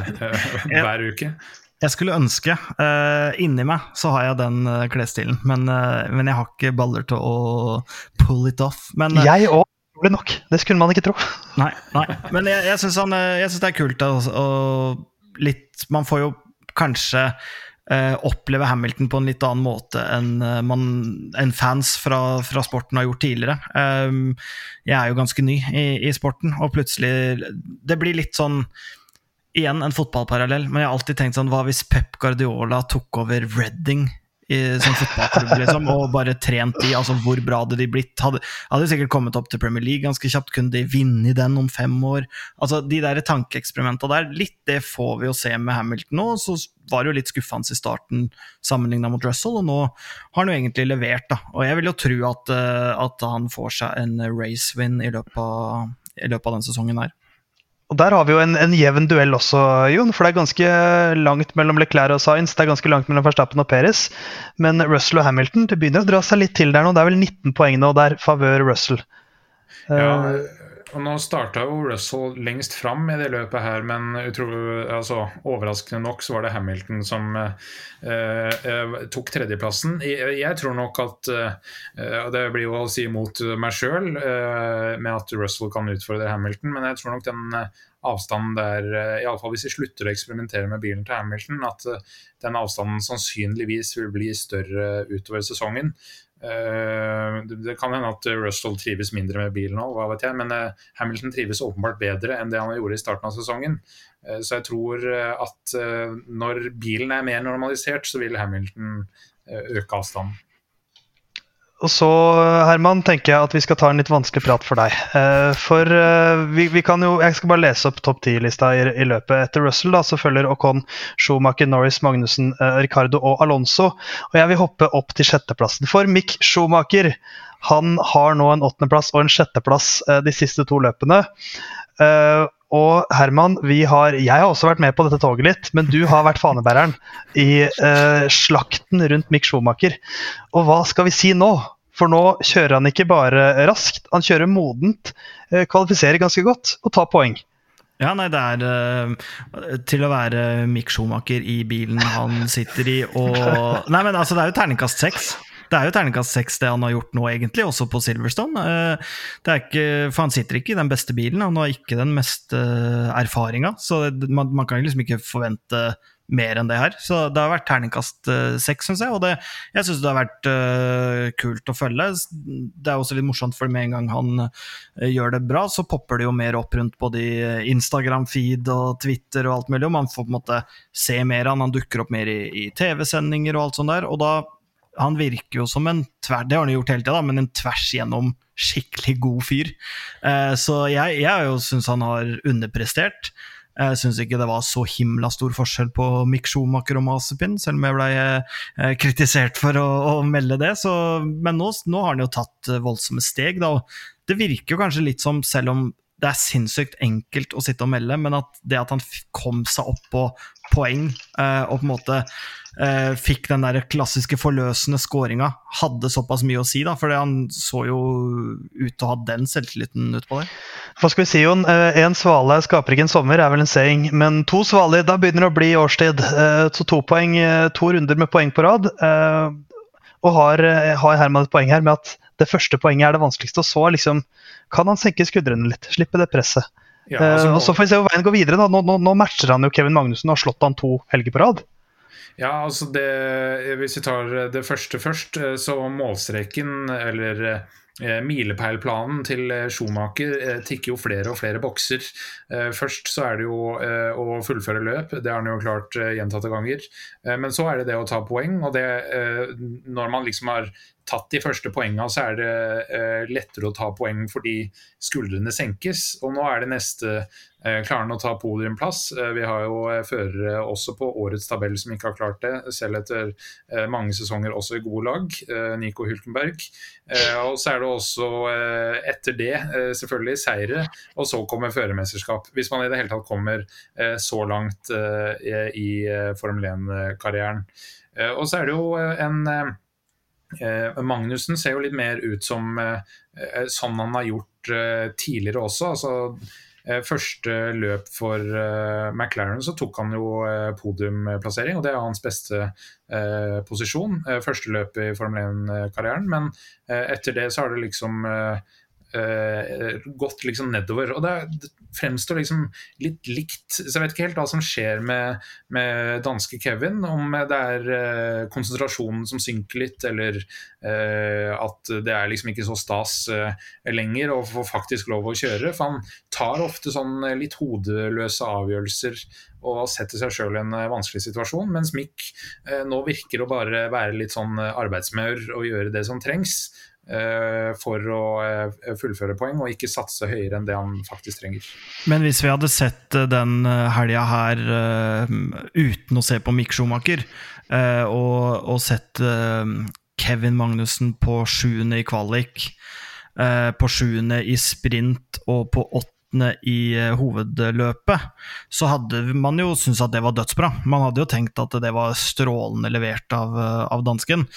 B: <laughs> hver uke?
C: Jeg skulle ønske. Uh, inni meg så har jeg den uh, klesstilen, men, uh, men, jeg har ikke baller til å pull it off. Men,
A: jeg òg utrolig nok. Det skulle man ikke tro. <laughs>
C: Nei, nei. men jeg, jeg syns det er kult. Og, og litt Man får jo kanskje eh, oppleve Hamilton på en litt annen måte enn man, en fans fra, fra, sporten har gjort tidligere. Um, jeg er jo ganske ny i, i, sporten, og plutselig Det blir litt sånn Igjen en fotballparallell, men jeg har alltid tenkt sånn Hva hvis Pep Guardiola tok over Reading i, som fotballklubb, liksom, og bare trent i altså Hvor bra hadde de blitt? Hadde, hadde sikkert kommet opp til Premier League ganske kjapt. Kunne de vinne i den om fem år? Altså De der tankeeksperimentene der, litt det får vi jo se med Hamilton nå. Så var det jo litt skuffende i starten sammenligna mot Russell, og nå har han jo egentlig levert. da, Og jeg vil jo tro at, eh, at han får seg en race-win i, løpet av, i løpet av den sesongen her.
A: Og Der har vi jo en, en, jevn duell også, Jon. For det er ganske langt mellom Leclerc og Science. Det er ganske langt mellom Verstappen og Perez. Men Russell og Hamilton det begynner å dra seg litt til der nå. Det er vel 19 poeng nå der favør Russell.
B: Ja, eh, og Nå starta jo Russell lengst fram i det løpet her, men utrolig, altså, overraskende nok så var det Hamilton som uh, tok tredjeplassen. Jeg, jeg, tror nok at uh, Det blir jo å si mot meg sjøl uh, med at Russell kan utfordre Hamilton, men jeg tror nok den avstanden der, iallfall hvis vi slutter å eksperimentere med bilen til Hamilton, at den avstanden sannsynligvis vil bli større utover sesongen. Uh, det kan hende at Russell trives mindre med bilen hva vet jeg, men uh, Hamilton trives åpenbart bedre enn det han gjorde i starten av sesongen. Uh, så jeg tror at når bilen er mer normalisert, så vil Hamilton øke avstanden.
A: Og så, Herman, tenker jeg at vi skal ta en litt vanskelig prat for deg. Eh, for eh, vi, vi, kan jo, Jeg skal bare lese opp topp ti-lista i, i, løpet. Etter Russell da, så følger Ocon, Schumacher, Norris, Magnussen, eh, Ricardo og Alonso. Og jeg vil hoppe opp til sjetteplassen. For Mick Schumacher han har nå en åttendeplass og en sjetteplass de siste to løpene. Og Herman, har, jeg har også vært med på dette toget litt, men du har vært fanebæreren i eh, slakten rundt Mick Schumacher. Og hva skal vi si nå? For nå kjører han ikke bare raskt, han kjører modent, eh, kvalifiserer ganske godt og tar poeng.
C: Ja, nei, det er uh, til å være Mick Schumacher i bilen han sitter i og <laughs> Nei, men altså, det er jo terningkast seks. Det er jo terningkast seks, det han har gjort nå, egentlig, også på Silverstone. Eh, ikke, for han sitter ikke i den beste bilen, han har ikke den meste eh, erfaringa. Så man, man, kan liksom ikke forvente mer enn det her. Så det har vært terningkast eh, seks, syns jeg. Og det, jeg syns det har vært uh, kult å følge. Det er også litt morsomt, for med en gang han gjør det bra, så popper det jo mer opp rundt både Instagram-feed og Twitter og alt mulig, og man får på en måte se mer av han. Han dukker opp mer i, i TV-sendinger og alt sånt der. og da han virker jo som en tvers, det har han gjort hele tida, men en tvers gjennom skikkelig god fyr. Eh, så jeg, jeg syns han har underprestert. Jeg syns ikke det var så himla stor forskjell på Mick Schumacher og Masepin, selv om jeg ble eh, kritisert for å, å melde det. Så, men nå, nå, har han jo tatt voldsomme steg. Da. Det virker jo kanskje litt som, selv om det er sinnssykt enkelt å sitte og melde, men at det at han kom seg opp på poeng eh, og på en måte eh, fikk den der klassiske forløsende skåringa, hadde såpass mye å si. da, For han så jo ut til å ha den selvtilliten utpå der.
A: Hva skal vi si, Jon? Én eh, svale skaper ikke en sommer, er vel en saying. Men to svaler, da begynner det å bli årstid. Eh, så to, poeng, eh, to runder med poeng på rad. Og har, har Herman et poeng her med at det første poenget er det vanskeligste. Og så liksom kan han senke skuldrene litt, slippe det presset. Ja, altså, uh, og Så får vi se hvor veien går videre. Nå, nå, nå, matcher han jo Kevin Magnussen og har slått han to helger på rad.
B: Ja, altså det, Hvis vi tar det første først, eh, så målstreken, eller eh, milepælplanen til Schumacher tikker jo flere og flere bokser. Først så er det jo å fullføre løp, det har han jo klart gjentatte ganger. Men så er det det å ta poeng, og det når man liksom har tatt de første poengene, så er det eh, lettere å ta poeng fordi skuldrene senkes. Og nå er det neste eh, Klarer han å ta podiumplass? Eh, vi har jo eh, førere også på årets tabell som ikke har klart det, selv etter eh, mange sesonger også i gode lag. Eh, Nico Hulkenberg. og så er det også etter det selvfølgelig seire, og så kommer førermesterskap. Hvis man i det hele tatt kommer så langt i Formel 1-karrieren. og så er det jo en Magnussen ser jo litt mer ut som eh, sånn han har gjort eh, tidligere også. altså Første løp for McLaren så tok han jo podiumplassering, og det er hans beste posisjon. Første løp i Formel 1-karrieren, men etter det så har det liksom gått liksom nedover. Og det, fremstår liksom litt likt. Så jeg vet ikke helt hva som skjer med, med danske Kevin. Om det er uh, konsentrasjonen som synker litt, eller uh, at det er liksom ikke så stas uh, lenger å få faktisk lov å kjøre. For han tar ofte sånn litt hodeløse avgjørelser og setter seg sjøl i en vanskelig situasjon. Mens Mick nå virker å bare være litt sånn arbeidsmaur og gjøre det som trengs. Eh, for å eh, fullføre poeng, og ikke satse høyere enn det han faktisk trenger.
C: Men hvis vi hadde sett eh, den helga her uten å se på Mick Schumacher, og, og sett Kevin Magnussen på sjuende i kvalik, på sjuende i sprint og på åtte i hovedløpet, så hadde man jo syntes at det var dødsbra. Man hadde jo tenkt at det var strålende levert av, av dansken.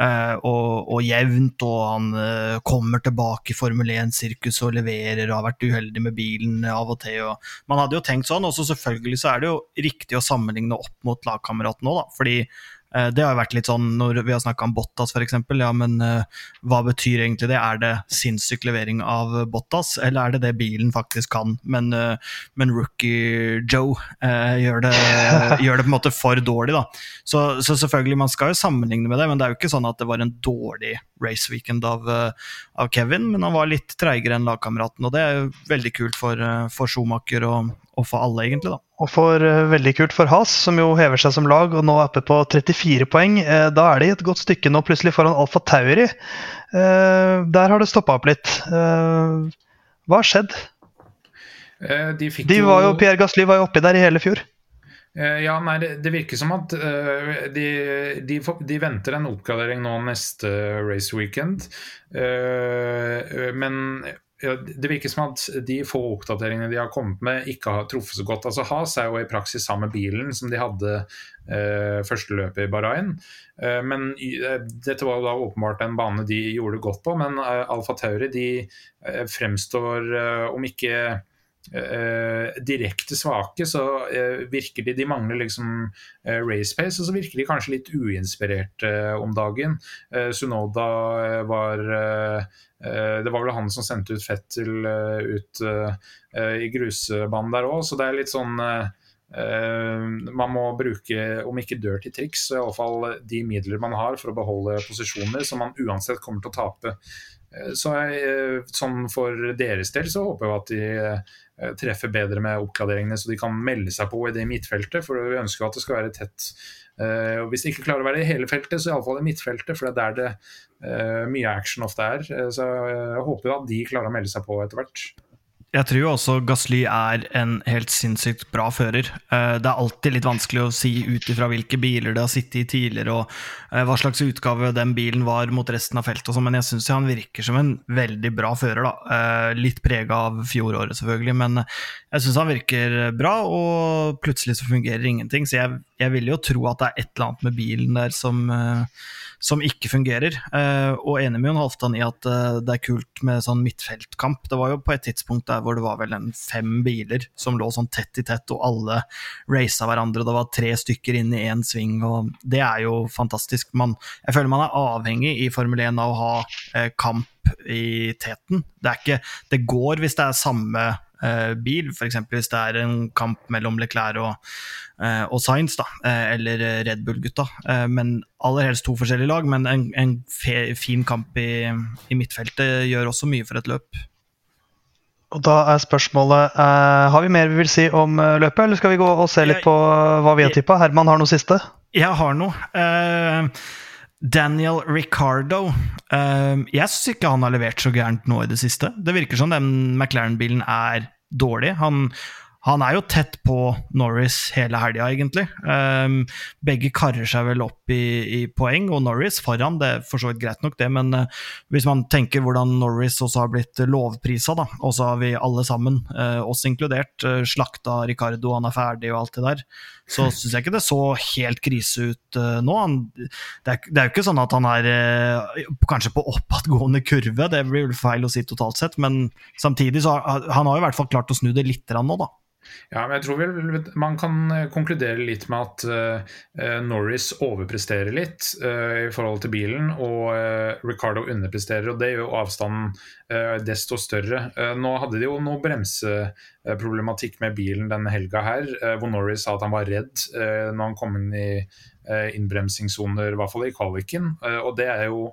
C: Eh, og, og, jevnt, og han eh, kommer tilbake i Formel 1-sirkuset og leverer og har vært uheldig med bilen av og til. Og man hadde jo tenkt sånn, og så selvfølgelig så er det jo riktig å sammenligne opp mot lagkameraten òg, da. Fordi Eh, det har vært litt sånn når vi har snakka om Bottas f.eks. Ja, men uh, hva betyr egentlig det? Er det sinnssyk levering av Bottas, eller er det det bilen faktisk kan? Men, uh, men rookie Joe uh, gjør, det, <laughs> gjør, det, på en måte for dårlig, da. Så, så, selvfølgelig, man skal jo sammenligne med det, men det er jo ikke sånn at det var en dårlig raceweekend av, av Kevin, men han var litt treigere enn lagkameraten, og det er jo veldig kult for, for Schumacher og, og for alle, egentlig. da.
A: Og for uh, veldig kult for Has, som jo hever seg som lag og nå er oppe på 34 poeng. Uh, da er de et godt stykke nå plutselig foran Alfa Tauri. Uh, der har det stoppa opp litt. hva har skjedd? De, de var jo, Pierre Gasly var jo oppi der i hele fjor.
B: Ja, nei, det, det, virker som at uh, de, de, de, venter en oppgradering nå neste race weekend. Uh, men det virker som at de få oppdateringene de har kommet med, ikke har truffet så godt. Altså Has er jo i praksis samme bilen som de hadde uh, første løpet i Bahrain. Uh, men eh, dette var jo da åpenbart en bane de gjorde godt på. Men eh, Alfa Tauri de eh, fremstår, eh, om ikke direkte svake, så virker de De mangler liksom race pace, og så virker de kanskje litt uinspirerte om dagen. Sunoda var Eh, det var vel han som sendte ut Fettel eh, ut eh, i grusbanen der òg, så det er litt sånn man må bruke, om ikke dirty triks, så iallfall de midler man har for å beholde posisjoner som man uansett kommer til å tape. Så jeg, sånn For deres del så håper jeg at de treffer bedre med oppgraderingene, så de kan melde seg på i det midtfeltet. For vi ønsker at det skal være tett Uh, og Hvis de ikke klarer å være i hele feltet, så iallfall i midtfeltet, for det er der det uh, mye action ofte er. Så jeg håper at de klarer å melde seg på etter hvert.
C: Jeg tror også Gasly er en helt sinnssykt bra fører. Eh, det er alltid litt vanskelig å si ut ifra hvilke biler det har sittet i tidligere, og eh, hva slags utgave den bilen var mot resten av feltet, sånn, men jeg syns han virker som en veldig bra fører. da. Eh, litt prega av fjoråret, selvfølgelig, men jeg syns han virker bra, og plutselig så fungerer ingenting. Så jeg, jeg vil jo tro at det er et eller annet med bilen der som som ikke fungerer. Og enig med Jon Halvdan i at det er kult med sånn midtfeltkamp. Det var jo på et tidspunkt der hvor det var vel en fem biler som lå sånn tett i tett, og alle raca hverandre. Det var tre stykker inn i én sving, og det er jo fantastisk. Man, jeg føler man er avhengig i Formel 1 av å ha eh, kamp i teten. Det, ikke, det går hvis det er samme eh, bil, f.eks. hvis det er en kamp mellom Leclerc og, uh, og Science, da, uh, eller Red Bull-gutta. men aller helst to forskjellige lag, men en, en fin kamp i, i, midtfeltet gjør også mye for et løp.
A: Og Da er spørsmålet Har vi mer vi vil si om løpet, eller skal vi gå og se litt på hva vi har tippa? Herman har noe siste?
C: Jeg har noe. Daniel Ricardo. Uh, jeg syns ikke han har levert så gærent nå i det siste. Det virker som den McLaren-bilen er dårlig. Han han er jo tett på Norris hele helga, egentlig. Um, begge karrer seg vel opp i, i, poeng, og Norris foran, det er for så vidt greit nok, det, men uh, hvis man tenker hvordan Norris også har blitt lovprisa, da, og så har vi alle sammen, uh, oss inkludert, uh, slakta Ricardo, han er ferdig og alt det der, så syns jeg ikke det så helt krise ut nå. Han, det, er, det, er, jo ikke sånn at han er kanskje på oppadgående kurve, det blir vel feil å si totalt sett, men samtidig så har han har i hvert fall klart å snu det litt nå, da.
B: Ja, men jeg tror vel Man kan eh, konkludere litt med at uh, Norris overpresterer litt uh, i forhold til bilen, og uh, Ricardo underpresterer. og Det gjør avstanden desto større. nå hadde de jo noe bremseproblematikk med bilen denne helga her, hvor Norris sa at han var redd når han kom inn i innbremsingssoner, i hvert fall i kvaliken. og det er jo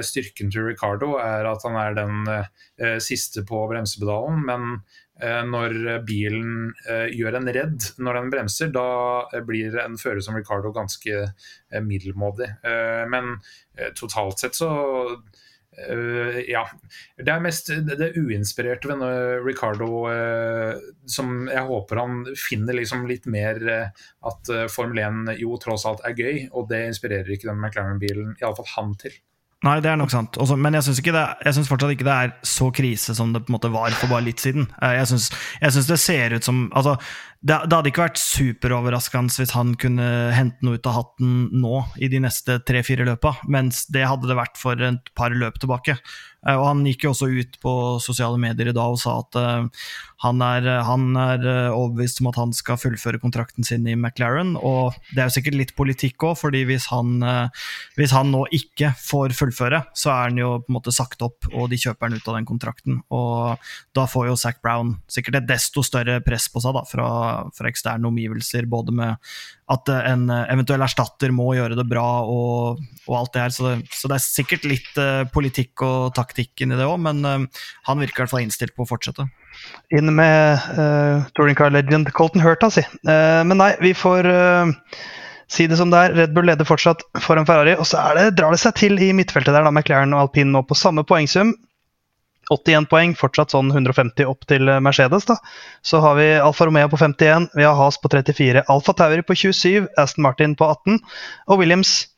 B: styrken til Ricardo, er at han er den siste på bremsepedalen. men når bilen eh, gjør en redd når den bremser, da eh, blir en fører som Ricardo ganske middelmådig. Men totalt sett så ja. Det er mest det uinspirerte ved Ricardo som jeg håper han finner liksom litt mer at Formel 1 jo tross alt er gøy, og det inspirerer ikke den McLaren-bilen, iallfall han til.
C: Nei, det er nok sant. Også, men jeg syns fortsatt ikke det er så krise som det på en måte var for bare litt siden. Eh, jeg syns det ser ut som altså, det, det, hadde ikke vært superoverraskende hvis han kunne hente noe ut av hatten nå i de neste tre-fire løpa, mens det hadde det vært for et par løp tilbake. Eh, og han gikk jo også ut på sosiale medier i dag og sa at uh, han, er, han er, overbevist om at han skal fullføre kontrakten sin i McLaren. Og det er jo sikkert litt politikk òg, fordi hvis han, uh, hvis han, nå ikke får fullføre, så er han jo på en måte sagt opp, og de kjøper han ut av den kontrakten. Og da får jo Zac Brown sikkert et desto større press på seg da, fra, fra eksterne omgivelser, både med at en eventuell erstatter må gjøre det bra og, og alt det her. Så det, så det, er sikkert litt uh, politikk og taktikken i det òg, men uh, han virker i hvert fall innstilt på å fortsette.
A: Inn med uh, touring car legend Colton Hurta, si. Uh, men nei, vi får si det som det er. Red Bull leder fortsatt foran Ferrari. Og så det, drar det seg til i midtfeltet der, da McLaren og Alpine nå på samme poengsum. 81 poeng, fortsatt sånn 150 opp til Mercedes. da. Så har vi Alfa Romeo på 51, vi har Has på 34, Alfa Tauri på 27, Aston Martin på 18 og Williams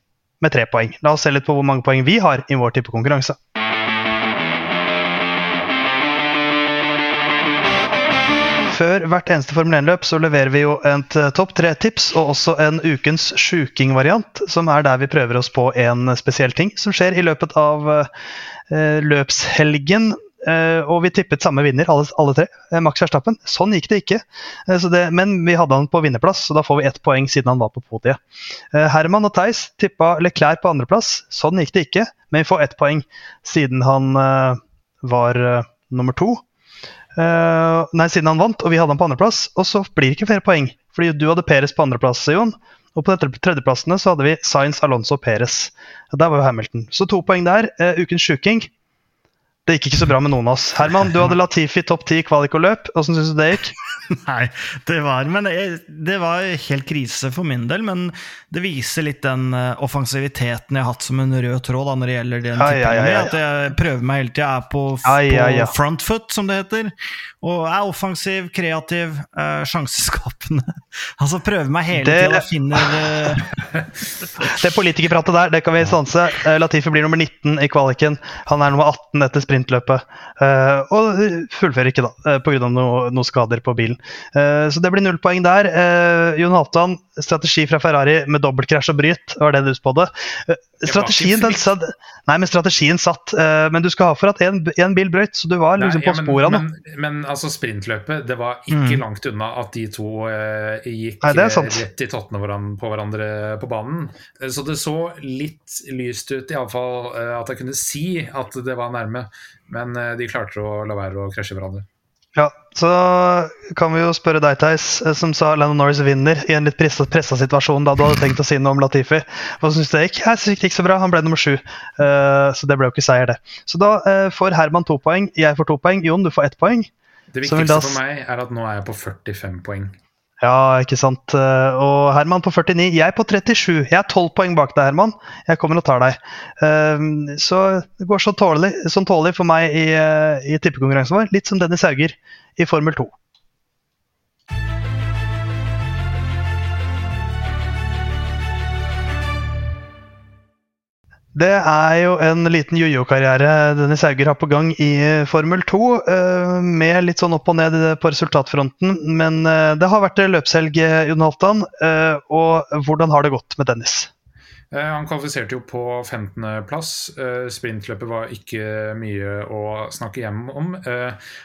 A: med 3 poeng. La oss se litt på hvor mange poeng vi har i vår tippekonkurranse. Før hvert eneste Formel 1-løp så leverer vi jo et uh, topp tre-tips og også en ukens sjuking-variant, som er der vi prøver oss på en spesiell ting som skjer i løpet av Eh, løpshelgen. Eh, og vi tippet samme vinner, alle, alle tre. Uh, Max Verstappen. Sånn gikk det ikke. Uh, det, men vi hadde han på vinnerplass, så da får vi ett poeng siden han var på podiet. Herman og Theis tippa Leclerc på andreplass. Sånn gikk det ikke, men vi får ett poeng siden han var nummer to. Nei, siden han vant, og vi hadde han på andreplass. Og så blir det ikke flere poeng, fordi du hadde Peres på andreplass, Jon. Og på tredjeplassene så hadde vi Science, Alonso og Perez. Der var jo Hamilton. Så to poeng der. Uh, ukens sjuking. Det gikk ikke så bra med noen av oss. Herman, du hadde <laughs> Latifi topp ti løp. Åssen syns du det gikk?
C: Nei, det var, men det var helt krise for min del. Men det viser litt den eh, offensiviteten jeg har hatt som en rød tråd da, når det gjelder den ai, ai, ja, At jeg prøver meg hele tida, er på, på front foot, som det heter. Og er offensiv, kreativ, uh, sjanseskapende. <laughs> altså prøver meg hele det... tida og finner uh... <laughs>
A: Det politikerpratet der, det kan vi stanse. Latifi blir nummer 19 i kvaliken. Han er nummer 18 etter sprintløpet. Uh, og fullfører ikke, da, uh, pga. noen skader på bilen. Uh, så det blir null poeng der. Jon Halvdan, strategi fra Ferrari med dobbeltkrasj og bryt, var det du spådde. strategien, den, nei, men strategien satt. men du skal ha for at én bil brøyt, så du var liksom nei, ja, på
B: sporene. Men. Men altså sprintløpet, det var ikke mm. langt unna at de to uh, gikk Nei, rett i tottene på hverandre på banen. Eh, så det så litt lyst ut, iallfall uh, at jeg kunne si at det var nærme. Men eh, de klarte å la være å krasje hverandre.
A: Ja, så kan vi jo spørre deg, Theis, eh, som sa Lennon Norris vinner i en litt pressa, situasjon da du hadde tenkt å si noe om Latifi. Hva syns du det gikk? Jeg synes det gikk så bra, han ble nummer sju. Uh, så det ble jo ikke seier, det. Så da uh, får Herman to poeng, jeg får to poeng, Jon du får ett poeng.
B: Det viktigste for meg er at nå er jeg på 45 poeng.
A: Ja, ikke sant. Eh, og Herman på 49. Jeg på 37. Jeg er 12 poeng bak deg, Herman. Jeg kommer og tar deg. Eh, så det går sånn tålelig, sånn tålelig for meg i, eh, i tippekonkurransen vår. Litt som Dennis Hauger i Formel 2. Det er jo en liten jojo-karriere Dennis Hauger har på gang i eh, Formel 2. Eh, med litt sånn opp og ned på resultatfronten. Men eh, det har vært løpshelg, Jon Halvdan. Og hvordan har det gått med Dennis?
B: Han kvalifiserte jo på 15.-plass. Sprintløpet var ikke mye å snakke hjem om.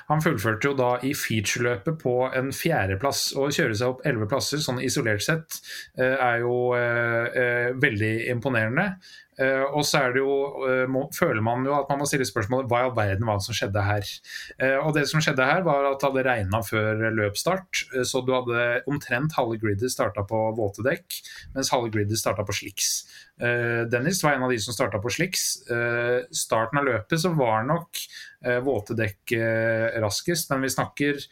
B: Han fullførte jo da i featureløpet på en fjerdeplass. Å kjøre seg opp elleve plasser sånn isolert sett er jo veldig imponerende. Uh, og så er det jo, uh, må, føler man jo at man må stille spørsmålet hva i all verden var det som skjedde her. Uh, og det som skjedde her var at det hadde regna før løpsstart, så du hadde omtrent halve gridet starta på våte dekk, mens halve gridet starta på sliks. Dennis var en av de som starta på sliks. starten av løpet så var nok våte dekk raskest, men vi snakker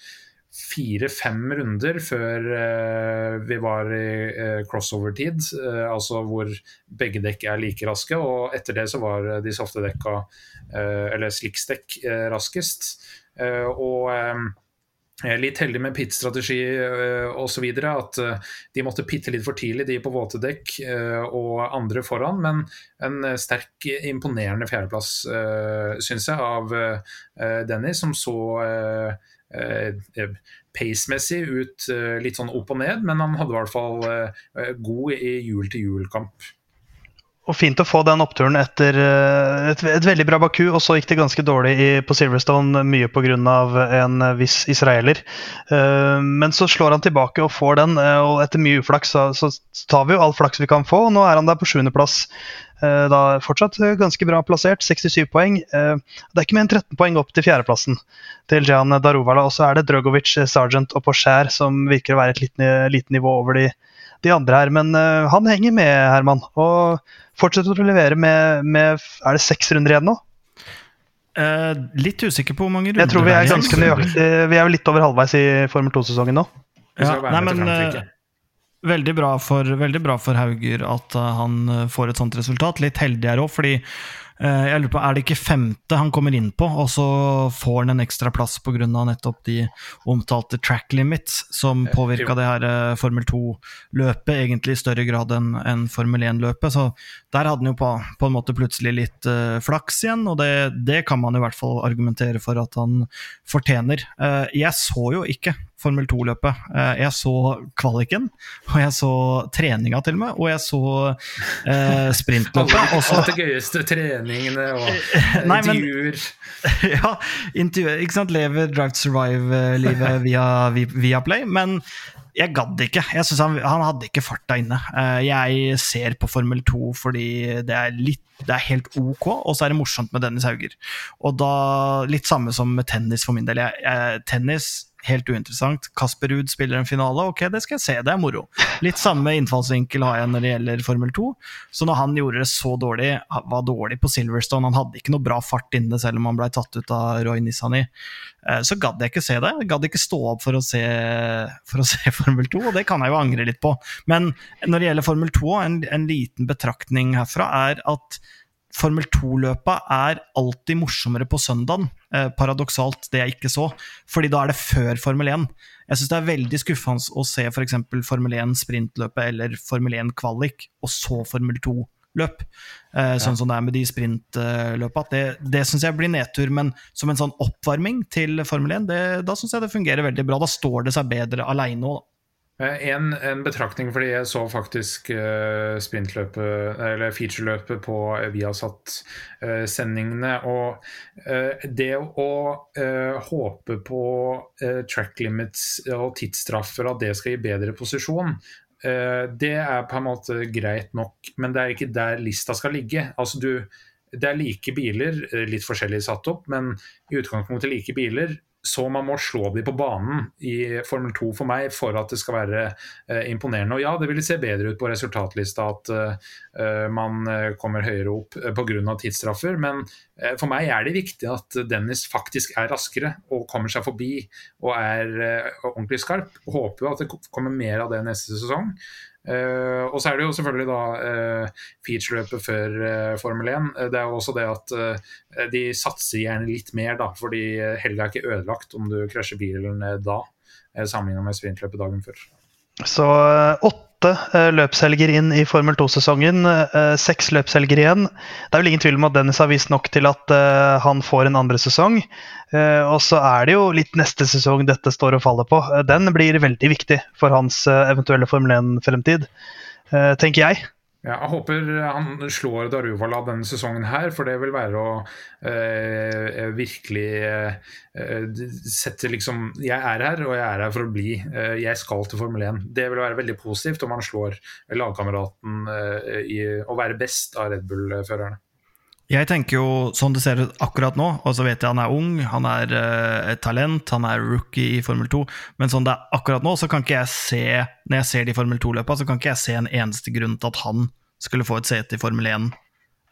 B: fire-fem runder før uh, vi var i uh, crossover-tid, uh, altså hvor begge dekk er like raske. Og etter det så var de softe dekka, eller slicksdekk, raskest. og jeg er litt heldig med pit-strategi osv. At de måtte pitte litt for tidlig, de på våte dekk og andre foran. Men en sterk, imponerende fjerdeplass, syns jeg, av Dennis, som så Eh, eh, pacemessig ut eh, litt sånn opp og ned, men han hadde i hvert fall god i jul-til-jul-kamp.
A: Og Fint å få den oppturen etter et, et, veldig bra Baku, og så gikk det ganske dårlig i, på Silverstone, mye pga. en viss israeler. Uh, men så slår han tilbake og får den, og etter mye uflaks så, så tar vi jo all flaks vi kan få. og Nå er han der på sjuendeplass. Uh, da fortsatt ganske bra plassert, 67 poeng. Det er ikke mer enn 13 poeng opp til fjerdeplassen til Jan Darovala. Og så er det Drogovic, Sergeant og Pocher som virker å være et lite, lite nivå over de de andre her. Men han henger med, Herman. Og fortsetter å levere med, med Er det seks runder igjen nå?
C: Uh, litt usikker på hvor mange runder
A: Jeg tror vi er ganske nøyaktig Vi er jo litt over halvveis i Formel 2-sesongen nå.
C: Ja, nei, men uh, veldig, bra for, veldig bra for Hauger at han får et sånt resultat. Litt heldig her òg, fordi Eh, jeg lurer på, Er det ikke femte han kommer inn på, og så får han en ekstra plass pga. nettopp de omtalte track limits, som påvirka det her eh, Formel 2-løpet egentlig i større grad enn en Formel 1-løpet. Så der hadde han jo på, på, en måte plutselig litt uh, flaks igjen, og det, det, kan man i hvert fall argumentere for at han fortjener. Uh, jeg så jo ikke Formel 2-løpet. Eh, jeg så kvaliken, og jeg så treninga til og med, og jeg så eh, sprintløpet.
B: så det gøyeste treningene og <laughs> intervjuer. <laughs>
C: ja, intervjuer. Ikke sant. Lever Drive to Survive-livet <laughs> via, via Play. Men jeg gadd ikke. Jeg synes han, han, hadde ikke farta inne. Eh, jeg ser på Formel 2 fordi det er, litt, det er helt ok, og så er det morsomt med Dennis Hauger. Og da Litt samme som med tennis for min del. Jeg, jeg, tennis helt uinteressant. Kasper Ruud spiller en finale, ok, det skal jeg se, det er moro. Litt samme innfallsvinkel har jeg når det gjelder Formel 2. Så når han gjorde det så dårlig, var dårlig på Silverstone, han hadde ikke noe bra fart inne selv om han ble tatt ut av Roy Nissani, eh, så gadd jeg ikke se det. Jeg gadd ikke stå opp for å, se, for å se <laughs> Formel 2, og det kan jeg jo angre litt på. Men når det gjelder Formel 2, en, en liten betraktning herfra er at Formel 2-løpa er alltid morsommere på søndagen, eh, paradoksalt, det jeg ikke så. Fordi da er det før Formel 1. Jeg syns det er veldig skuffende å se f.eks. Formel 1 sprintløpet eller Formel 1 kvalik, og så Formel 2-løp. Eh, sånn ja. som det er med de sprintløpa. Det, det syns jeg blir nedtur, men som en sånn oppvarming til Formel 1, det, da syns jeg det fungerer veldig bra. Da står det seg bedre aleine òg, da.
B: Eh, en, en, betraktning, fordi jeg så faktisk uh, sprintløpet, eller featureløpet på Viasat-sendingene. Uh, og uh, det å håpe på track limits og tidsstraffer, at det skal gi bedre posisjon, det er på en måte greit nok, men det er ikke der lista skal ligge. Altså du, det er like biler, litt forskjellig satt opp, men i utgangspunktet like biler så man må slå de på banen i Formel 2 for meg for at det skal være eh, imponerende. Og ja, det ville se bedre ut på resultatlista at eh, man kommer høyere opp eh, pga. tidsstraffer, men for meg er det viktig at Dennis faktisk er raskere og kommer seg forbi og er ordentlig skarp. Håper at det kommer mer av det neste sesong. Uh, og så er det jo selvfølgelig da uh, featureløpet før uh, Formel 1. det er jo også det at de satser gjerne litt mer, da, fordi helga er ikke ødelagt om du krasjer bilen da, sammenlignet med sprintløpet dagen før.
A: Så åtte åtte eh, løpshelger inn i Formel 2-sesongen. Eh, seks løpshelger igjen. Det er vel ingen tvil om at Dennis har vist nok til at eh, han får en andre sesong. Og så er det jo litt neste sesong dette står og faller på. Den blir veldig viktig for hans eventuelle Formel 1-fremtid, tenker jeg.
B: Ja, jeg håper han slår Daruvala denne sesongen her, for det vil være å eh, virkelig eh, sette liksom Jeg er her, og jeg er her for å bli. Eh, jeg skal til Formel 1. Det vil være veldig positivt om han slår lagkameraten eh, i å være best av Red Bull-førerne.
C: Jeg tenker jo sånn det ser ut akkurat nå, og så vet jeg han er ung, han er uh, et talent, han er rookie i Formel 2, men sånn det er akkurat nå, så kan ikke jeg se Når jeg ser de Formel 2-løpa, så kan ikke jeg se en eneste grunn til at han skulle få et sete i Formel 1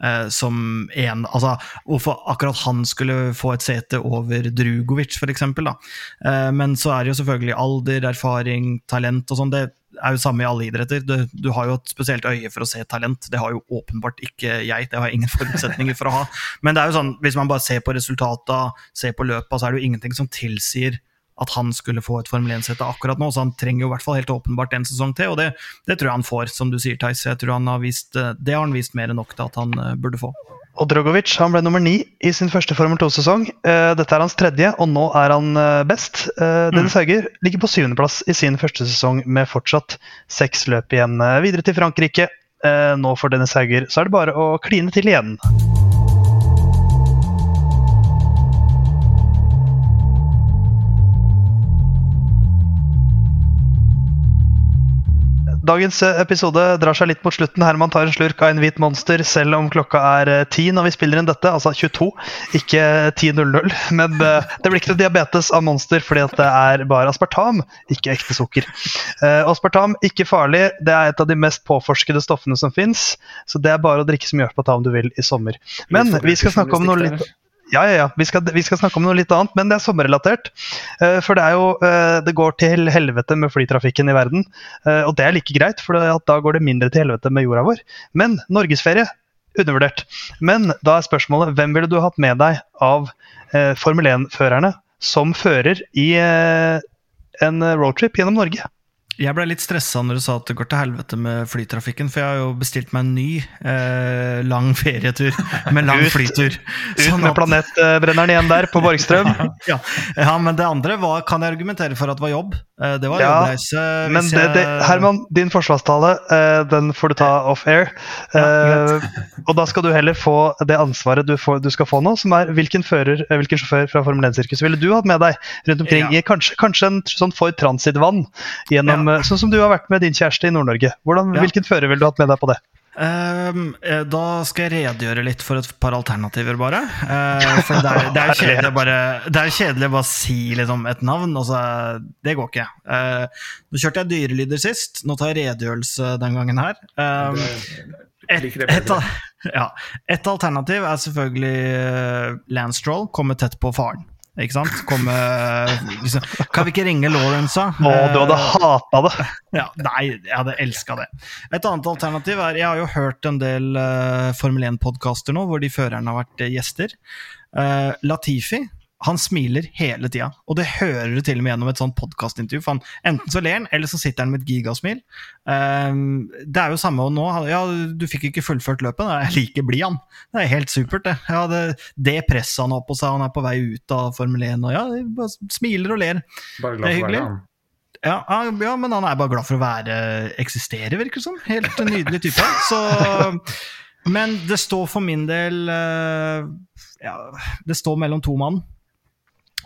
C: uh, som en Altså hvorfor akkurat han skulle få et sete over Drugovic, f.eks.. Uh, men så er det jo selvfølgelig alder, erfaring, talent og sånn. Det er jo samme i alle idretter. Du, du, har jo et spesielt øye for å se talent. Det har jo åpenbart ikke jeg. Det har jeg ingen <laughs> forutsetninger for å ha. Men det er jo sånn, hvis man bare ser på resultata, ser på løpa, så er det jo ingenting som tilsier at han skulle få et Formel 1-sete akkurat nå. Så han trenger jo i hvert fall helt åpenbart en sesong til, og det, det tror jeg han får, som du sier, Theis. Jeg tror han har vist, det har han vist mer enn nok til at han eh, burde få.
A: Og Drogovic han ble nummer ni i sin første Formel 2-sesong. Uh, dette er hans tredje, og nå er han best. Dennis mm. Hauger ligger på syvendeplass i sin første sesong med fortsatt seks løp igjen. videre til Frankrike. nå for Dennis Hauger så er det bare å kline til igjen. Dagens eh, episode drar seg litt mot slutten. Herman tar en slurk av en hvit monster selv om klokka er eh, ti når vi spiller inn dette, altså 22, ikke 10.00. Men eh, det blir ikke noe diabetes av monster fordi det er bare aspartam, ikke ekte sukker. Aspartam, ikke farlig. Det er et av de mest påforskede stoffene som fins, så det er bare å drikke så mye aspartam du vil i sommer. Men vi skal snakke om noe litt ja, ja, ja. Vi skal, vi skal, snakke om noe litt annet, men det er sommerrelatert. Uh, for det er jo uh, Det går til helvete med flytrafikken i verden. Uh, og det er like greit, for da går det mindre til helvete med jorda vår. Men norgesferie undervurdert. Men da er spørsmålet hvem ville du hatt med deg av Formel 1-førerne som fører i en roadtrip gjennom Norge?
C: Jeg ble litt stressa når du sa at det går til helvete med flytrafikken, for jeg har jo bestilt meg en ny eh, lang ferietur med lang flytur.
A: Ut sånn med planetbrenneren igjen der, på Borgstrøm. <laughs>
C: ja. ja. men det andre var, kan jeg argumentere for at det var jobb. Eh, det var ja, jobbreise.
A: Men det, det, Herman, din forsvarstale, eh, den får du ta off air. Ja, eh, og da skal du heller få det ansvaret du, får, du skal få nå, som er hvilken, fører, hvilken sjåfør fra Formel 1-sirkuset ville du hatt med deg rundt omkring i kanskje, kanskje en sånn Ford Transit-vann gjennom sånn som du har vært med din kjæreste i Nord-Norge. Ja. Hvilken fører ville du hatt med deg på det?
C: Um, da skal jeg redegjøre litt for et par alternativer, bare. Uh, for det er, det er <laughs> kjedelig bare Det er kjedelig bare å si liksom, et navn. Altså, det går ikke. Uh, nå kjørte jeg dyrelyder sist. Nå tar jeg redegjørelse den gangen her. Um, et, et, <laughs> ja, et alternativ er selvfølgelig Lance Stroll, komme tett på faren. Ikke sant? Komme, liksom, kan vi ikke ringe Lawrence, da?
A: Å, du hadde hata det!
C: Ja, nei, jeg hadde elska det. Et annet alternativ er Jeg har jo hørt en del uh, Formel 1-podkaster nå hvor de førerne har vært gjester. Latifi han smiler hele tida, og det hører du til og med gjennom et sånt podkastintervju. Enten så ler han, eller så sitter han med et gigasmil. Um, det er jo samme nå. Ja, du fikk ikke fullført løpet. Jeg liker blid, han. Det er helt supert, det. Ja, det, det presset han har på seg, han er på vei ut av Formel 1, og ja, bare smiler og ler.
B: Bare glad for å være
C: han. Ja, ja, men han er bare glad for å være eksistere, virker det som. Helt nydelig type. Så Men det står for min del uh, ja, Det står mellom to mann.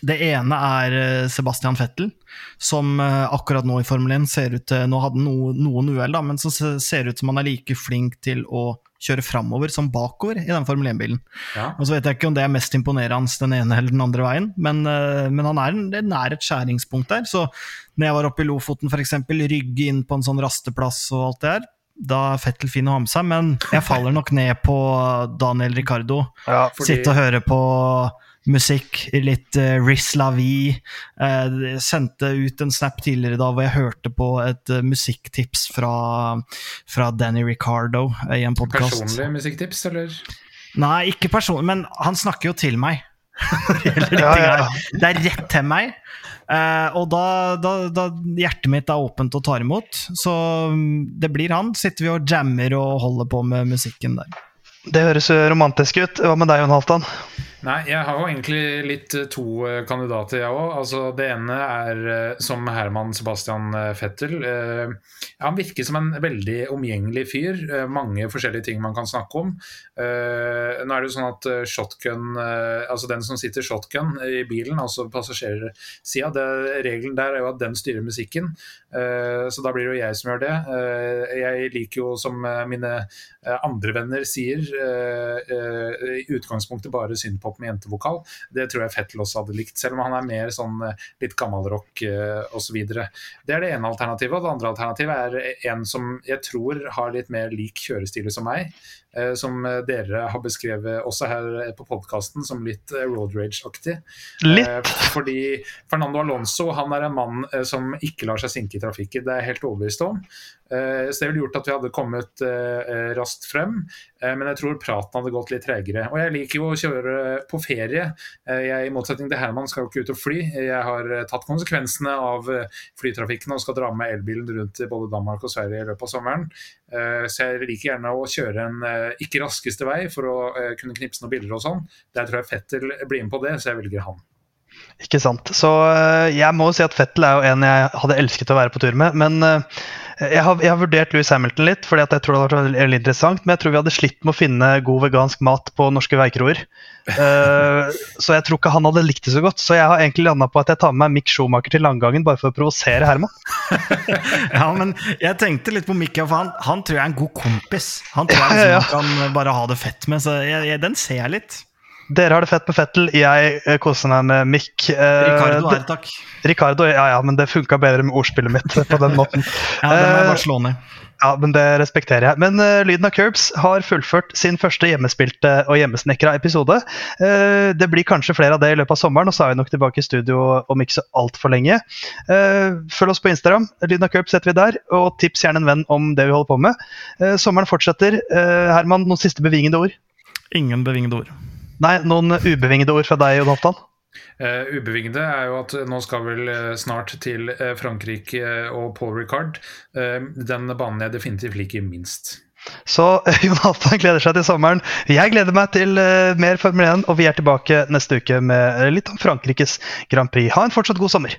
C: Det ene er eh, Sebastian Fettel, som eh, akkurat nå i Formel 1 ser ut til Nå hadde han no, noen uhell, men så ser ut som han er like flink til å kjøre framover som bakover i den Formel 1-bilen. Ja. Og så vet jeg ikke om det er mest imponerende den ene eller den andre veien, men, eh, men han er nær et skjæringspunkt der. Så når jeg var oppe i Lofoten, f.eks., rygge inn på en sånn rasteplass og alt det der, da er Fettel fin å ha med seg, men jeg faller nok ned på Daniel Ricardo. Ja, fordi... Sitte og høre på musikk, litt uh, Riz Lavie. Uh, sendte ut en snap tidligere da hvor jeg hørte på et uh, musikktips fra, fra, Danny Ricardo uh, i en podkast.
B: Personlig musikktips, eller?
C: Nei, ikke personlig, men han snakker jo til meg. <laughs> ja, ja. Det er rett til meg. Uh, og da, da, da, hjertet mitt er åpent og tar imot, så um, det blir han. Sitter vi og jammer og holder på med musikken der.
A: Det høres romantisk ut. Hva med deg, Jon Halvdan?
B: Nei, jeg har jo egentlig litt eh, to eh, kandidater, jeg òg. Altså, det ene er eh, som Herman Sebastian Fettel. Han virker som en veldig omgjengelig fyr. Mange forskjellige ting man kan snakke om. Nå er det jo sånn at shotgun, altså den som sitter shotgun i bilen, altså passasjersida, regelen der er jo at den styrer musikken. Så da blir det jo jeg som gjør det. Jeg liker jo, som mine andre venner sier, i utgangspunktet bare synpop opp med jentevokal. Det tror jeg Fettel også hadde likt, selv om han er mer sånn eh, litt gammelrock uh, osv. Det er det ene alternativet. Og det andre alternativet er en som jeg tror har litt mer lik kjørestil som meg. Uh, som dere har beskrevet også her på podkasten som litt road rage-aktig.
A: Litt?
B: Fordi Fernando Alonso han er en mann som ikke lar seg sinke i trafikken. Det er jeg helt overbevist om. Eh, så det ville gjort at vi hadde kommet eh, raskt frem, eh, men jeg tror praten hadde gått litt tregere. Og jeg liker jo å kjøre på ferie. Jeg, I motsetning til Herman skal jo ikke ut og fly. Jeg har tatt konsekvensene av flytrafikken og skal dra med elbilen rundt i både Danmark og Sverige i løpet av sommeren. Så jeg liker gjerne å kjøre en ikke raskeste vei for å kunne knipse noen bilder og sånn. Der tror jeg Fettel blir med på det, så jeg velger han.
A: Ikke sant. Så jeg må jo si at Fettel er jo en jeg hadde elsket å være på tur med. Men jeg har, jeg har, vurdert Louis Hamilton litt, fordi jeg tror det hadde vært veldig interessant. Men jeg tror vi hadde slitt med å finne god vegansk mat på norske veikroer. Uh, <laughs> så jeg tror ikke han hadde likt det så godt. Så jeg har egentlig landa på at jeg tar med meg Mick Schumacher til landgangen bare for å provosere Herman. <laughs>
C: ja, men jeg tenkte litt på Mick, for han, han, tror jeg er en god kompis. Han tror jeg liksom, ja, ja. kan bare ha det fett med, så jeg, jeg, den ser jeg litt.
A: Dere har det fett med Fettel, jeg eh, koser meg med Mick.
C: Eh, Ricardo er takk.
A: Ricardo, ja ja, men det funka bedre med ordspillet mitt på den måten. <laughs>
C: ja, det må jeg bare slå ned.
A: Ja, men det respekterer jeg. Men uh, Lyden av Curbs har fullført sin første hjemmespilte og hjemmesnekra episode. Uh, det blir kanskje flere av det i løpet av sommeren, og så er vi nok tilbake i studio om ikke så altfor lenge. Uh, følg oss på Instagram. Lyden av Curbs setter vi der, og tips gjerne en venn om det vi holder på med. sommeren fortsetter. Herman, noen siste bevingede ord?
C: Ingen bevingede ord.
A: Nei, noen ubevingede ord fra deg, Jon Halvdan?
B: Uh, ubevingede er jo at nå skal vel uh, snart til uh, Frankrike og Paul Ricard. den banen jeg definitivt liker minst.
A: Så <laughs> Jon Halvdan gleder seg til sommeren. Jeg gleder meg til mer Formel 1, og vi er tilbake neste uke med litt om Frankrikes Grand Prix. Ha en fortsatt god sommer.